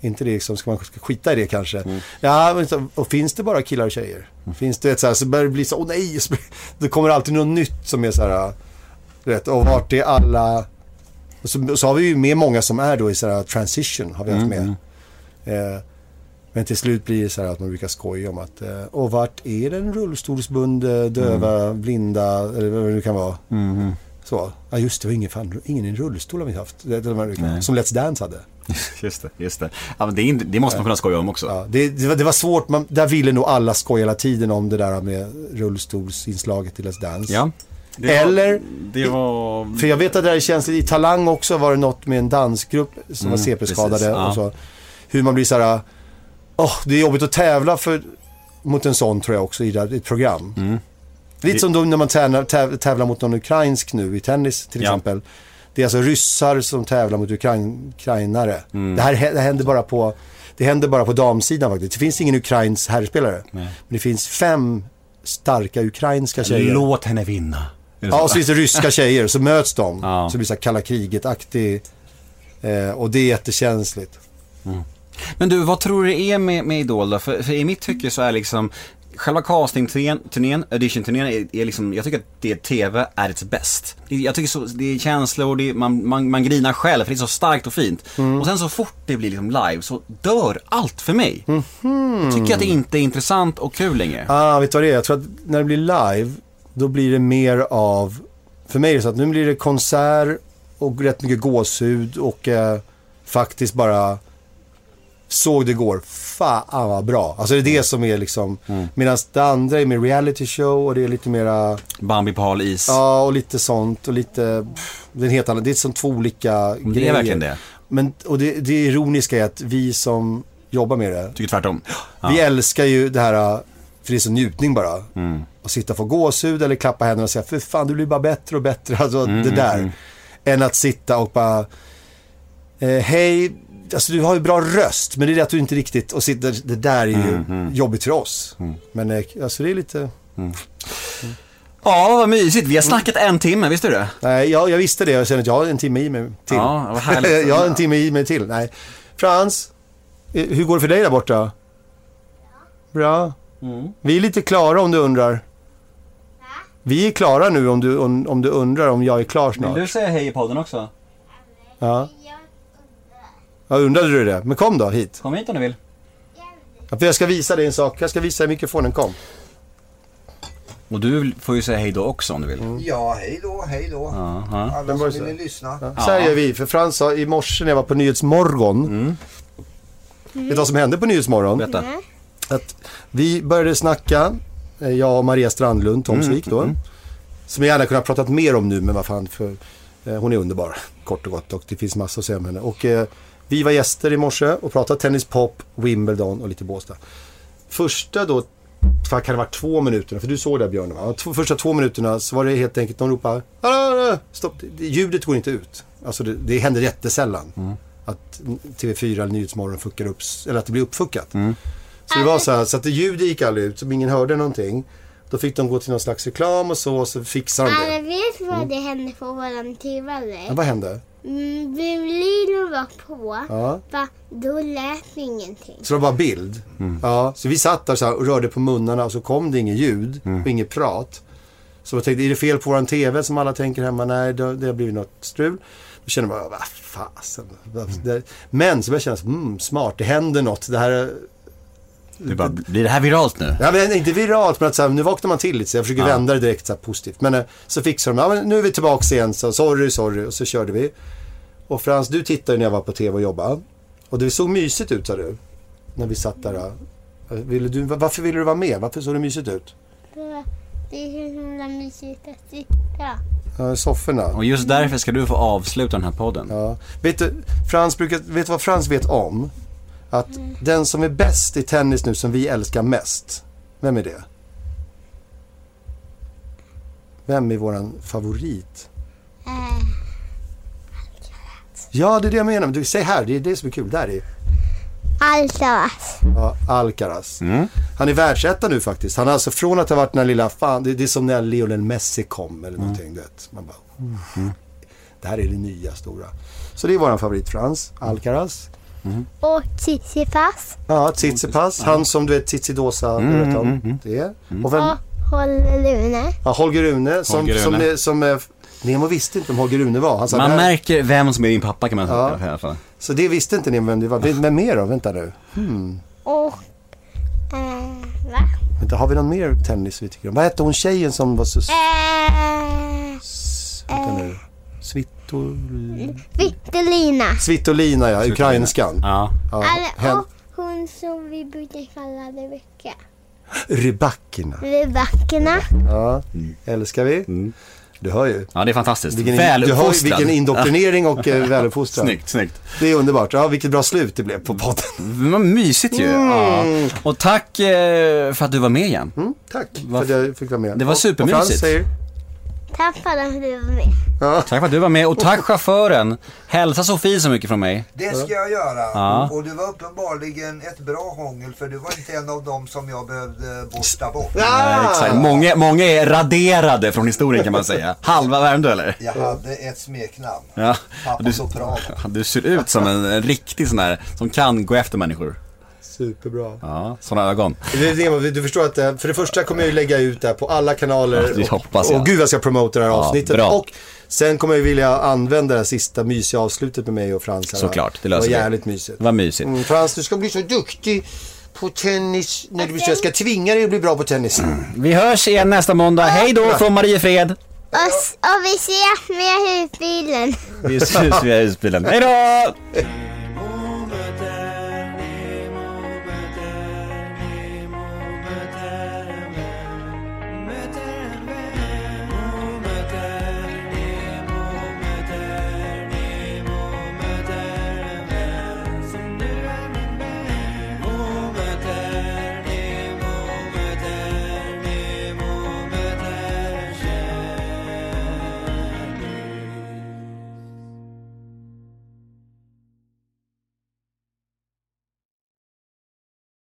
Inte det liksom, ska man skita i det kanske? Ja, men så- och finns det bara killar och tjejer? Finns det ett så här, så börjar det bli så, åh nej, så blir- det kommer alltid något nytt som är så här, vet, och vart är alla, så, så har vi ju med många som är då i så här transition, har vi haft med. Eh, men till slut blir det så här att man brukar skoja om att, eh, och vart är den rullstolsbundne, döva, blinda, eller vad det nu kan vara. Så, ja just det, var ingen, fan, ingen i en rullstol har vi haft. Det, det som Let's Dance hade. Just det, just det. Ja, det, inte- det måste man kunna skoja om också. Ja, det, det, var, det var svårt, man, där ville nog alla skoja hela tiden om det där med rullstolsinslaget i Let's Dance. Ja. Det Eller, Det var... för jag vet att det där känns, i Talang också var det något med en dansgrupp som var CP-skadade. ja. och så, hur man blir så här, åh, det är jobbigt att tävla för, mot en sån tror jag också i här- ett program. Lite som då när man tävlar, täv, tävlar mot någon ukrainsk nu i tennis till Ja. exempel. Det är alltså ryssar som tävlar mot ukrain, ukrainare. Det här hä- det händer bara på det händer bara på damsidan faktiskt. Det finns ingen ukrainsk herrspelare. Men det finns fem starka ukrainska tjejer. Låt henne vinna. Är det Ja, så? och så finns det ryska tjejer, så möts de. Ja. Så det blir så här kalla kriget-aktig. Eh, och det är jättekänsligt. Men du, vad tror du det är med, med Idol då? För, för i mitt tycke så är liksom Själva castingturnén, turnén, audition-turnén är, är liksom, jag tycker att det TV är its bäst. Det- Jag tycker så, det är känslor, det är, man, man, man grinar själv för det är så starkt och fint. Och sen så fort det blir liksom live så dör allt för mig. Jag tycker att det inte är intressant och kul längre. Ah, vet du vad det är? Jag tror att när det blir live, då blir det mer av... För mig är det så att nu blir det konsert och rätt mycket gåshud och eh, faktiskt bara såg det går. Fan vad bra. Alltså det är det som är liksom... Medan det andra är mer reality show och det är lite mera... Bambi på hal is. Ja, och lite sånt och lite... Pff, det är en helt annan... Det är som två olika det grejer. är verkligen det. Men, och det, det ironiska är att vi som jobbar med det, Tycker tvärtom. vi älskar ju det här, för det är så njutning bara. Mm. Att sitta och få gåshud eller klappa händerna och säga, för fan du blir bara bättre och bättre. Alltså Mm, det där. Än att sitta och bara, eh, hej, alltså du har ju bra röst, men det är det att du inte riktigt, och sitta, det där är ju Mm, jobbigt för oss. Men eh, alltså det är lite, Ja, vad mysigt. Vi har snackat en timme, visste du det? nej jag, jag visste det, jag känner att jag har en timme i mig till. Ja, vad härligt. jag har en timme i mig till, nej. Frans, eh, hur går det för dig där borta? Bra. Mm. Vi är lite klara om du undrar. Vi är klara nu om du, om, om du undrar om jag är klar snart. säga hej i podden också? Ja. ja, undrade du det? Men kom då hit. Kom hit om du vill. Ja, för jag ska visa dig en sak. Jag ska visa dig mikrofonen. Kom. Och du får ju säga hej då också om du vill. Ja, hej då, hej då. Ja. Alla som vill lyssna. Ja. Så här gör vi. För Frans sa i morse när jag var på Nyhetsmorgon. Vet du vad som hände på Nyhetsmorgon? Berätta. Att vi började snacka, eh, jag och Maria Strandlund, Tomsvik då. Som jag gärna kunnat pratat mer om nu, men vad fan för eh, hon är underbar, kort och gott. Och det finns massor att säga om henne. Och eh, vi var gäster i morse och pratade tennis, pop, Wimbledon och lite Båstad. Första då, vad kan det varit två minuterna, för du såg det Björn va? Två, första två minuterna så var det helt enkelt, de ropade "Hallå, stopp, det- det- ljudet går inte ut. Alltså det, det händer jättesällan. Att TV4 eller Nyhetsmorgon fuckar upp, eller att det blir uppfuckat. Så det var så här, så att det ljudet gick aldrig ut, så ingen hörde någonting. Då fick de gå till någon slags reklam och så, och så fixade de det. vet vad det hände på våran TV Ja, vad hände? Mm, Violinen var på, Ja. va, då lät det ingenting. Så det var bara bild. Ja, så vi satt där så här och rörde på munnarna och så kom det inget ljud och inget prat. Så jag tänkte, är det fel på våran TV som alla tänker hemma? Nej, det, det har blivit något strul. Då kände man, vad fasen. det- Men så började jag känna, mm, smart, det händer något. Det här är- Det bara, blir det här viralt nu? Ja, men inte viralt, men att så här, nu vaknar man till lite så jag försöker vända det direkt så här, positivt. Men eh, så fixar de, ja men nu är vi tillbaka igen, så sorry, sorry, och så körde vi. Och Frans, du tittade ju när jag var på tv och jobbade. Och det såg mysigt ut sa du. När vi satt där. eh. Ville du, varför ville du vara med? Varför såg det mysigt ut? För Det är så himla mysigt att sitta. Ja, sofforna. Och just därför ska du få avsluta den här podden. Ja. Vet du, Frans brukar, vet du vad Frans vet om? Att den som är bäst i tennis nu, som vi älskar mest. Vem är det? Vem är våran favorit? Eh, Ja, det är det jag menar. Men du, säg här, det är det som är kul. Där är Alcaraz. ja, Alcaraz. Han är världsetta nu faktiskt. Han har alltså från att ha varit den här lilla, fan, det, det är som när Lionel Messi kom eller någonting. Du vet. Man bara, mm. Det här är det nya stora. Så det är våran favorit Frans, Alcaraz. Och Tsitsipas. Ja, Tsitsipas. Han som du vet, Tsitsidosa, du vet om. Det. Och vem? Och Holger Rune. Ja, Holger Rune. Som, Holger som, Rune. som, eh, Nemo visste inte om Holger Rune var. Han sa, Man märker vem som är din pappa kan man Ja. säga i alla fall. Så det visste inte Nemo vem det var. Vem mer då? Vänta nu. Och... Eh, va? Vänta, har vi någon mer tennis vi tycker om? Vad hette hon tjejen som var så... Eh, Vänta nu. Svitol... Vittelina. Svitolina, ja. Ukrainskan. Ja. Ja. Hen... och hon som vi brukar kalla Rebecka. Rybackerna. Rebeckorna. Ja, älskar vi. Du hör ju. ja, det är fantastiskt. Vilken, du hör Väluppfostrad. vilken indoktrinering och eh, väluppfostran. Snyggt, snyggt. Det är underbart. Ja, vilket bra slut det blev på podden. Vad mysigt ju. Ja. Och tack eh, för att du var med igen. Mm, tack Vad- för att jag fick vara med. Det var Och- supermysigt. Och Frans säger... Tack för att du var med. Tack för att du var med och tack chauffören. Hälsa Sofie så mycket från mig. Det ska jag göra. Ja. Och det var uppenbarligen ett bra hångel för du var inte en av dem som jag behövde borsta bort. Nej, exakt. Många, många är raderade från historien kan man säga. Halva Värmdö eller? Jag hade ett smeknamn. Ja. Pappa Du, Sopran. du ser ut som en, en riktig sån här som kan gå efter människor. Superbra. Ja, såna ögon. Det är det, du förstår att eh, för det första kommer jag ju lägga ut det här på alla kanaler. Ja, det och, hoppas jag. Och gud vad jag ska promota det här Ja, avsnittet. bra. Och sen kommer jag vilja använda det här sista mysiga avslutet med mig och Frans. här. Såklart, det löser var vi. jävligt mysigt. Vad mysigt. Mm, Frans, du ska bli så duktig på tennis. När du, jag ska tvinga dig att bli bra på tennis. Vi hörs igen nästa måndag. Hej då från Mariefred. Och, och vi ses med husbilen. Vi ses via husbilen. Hej då!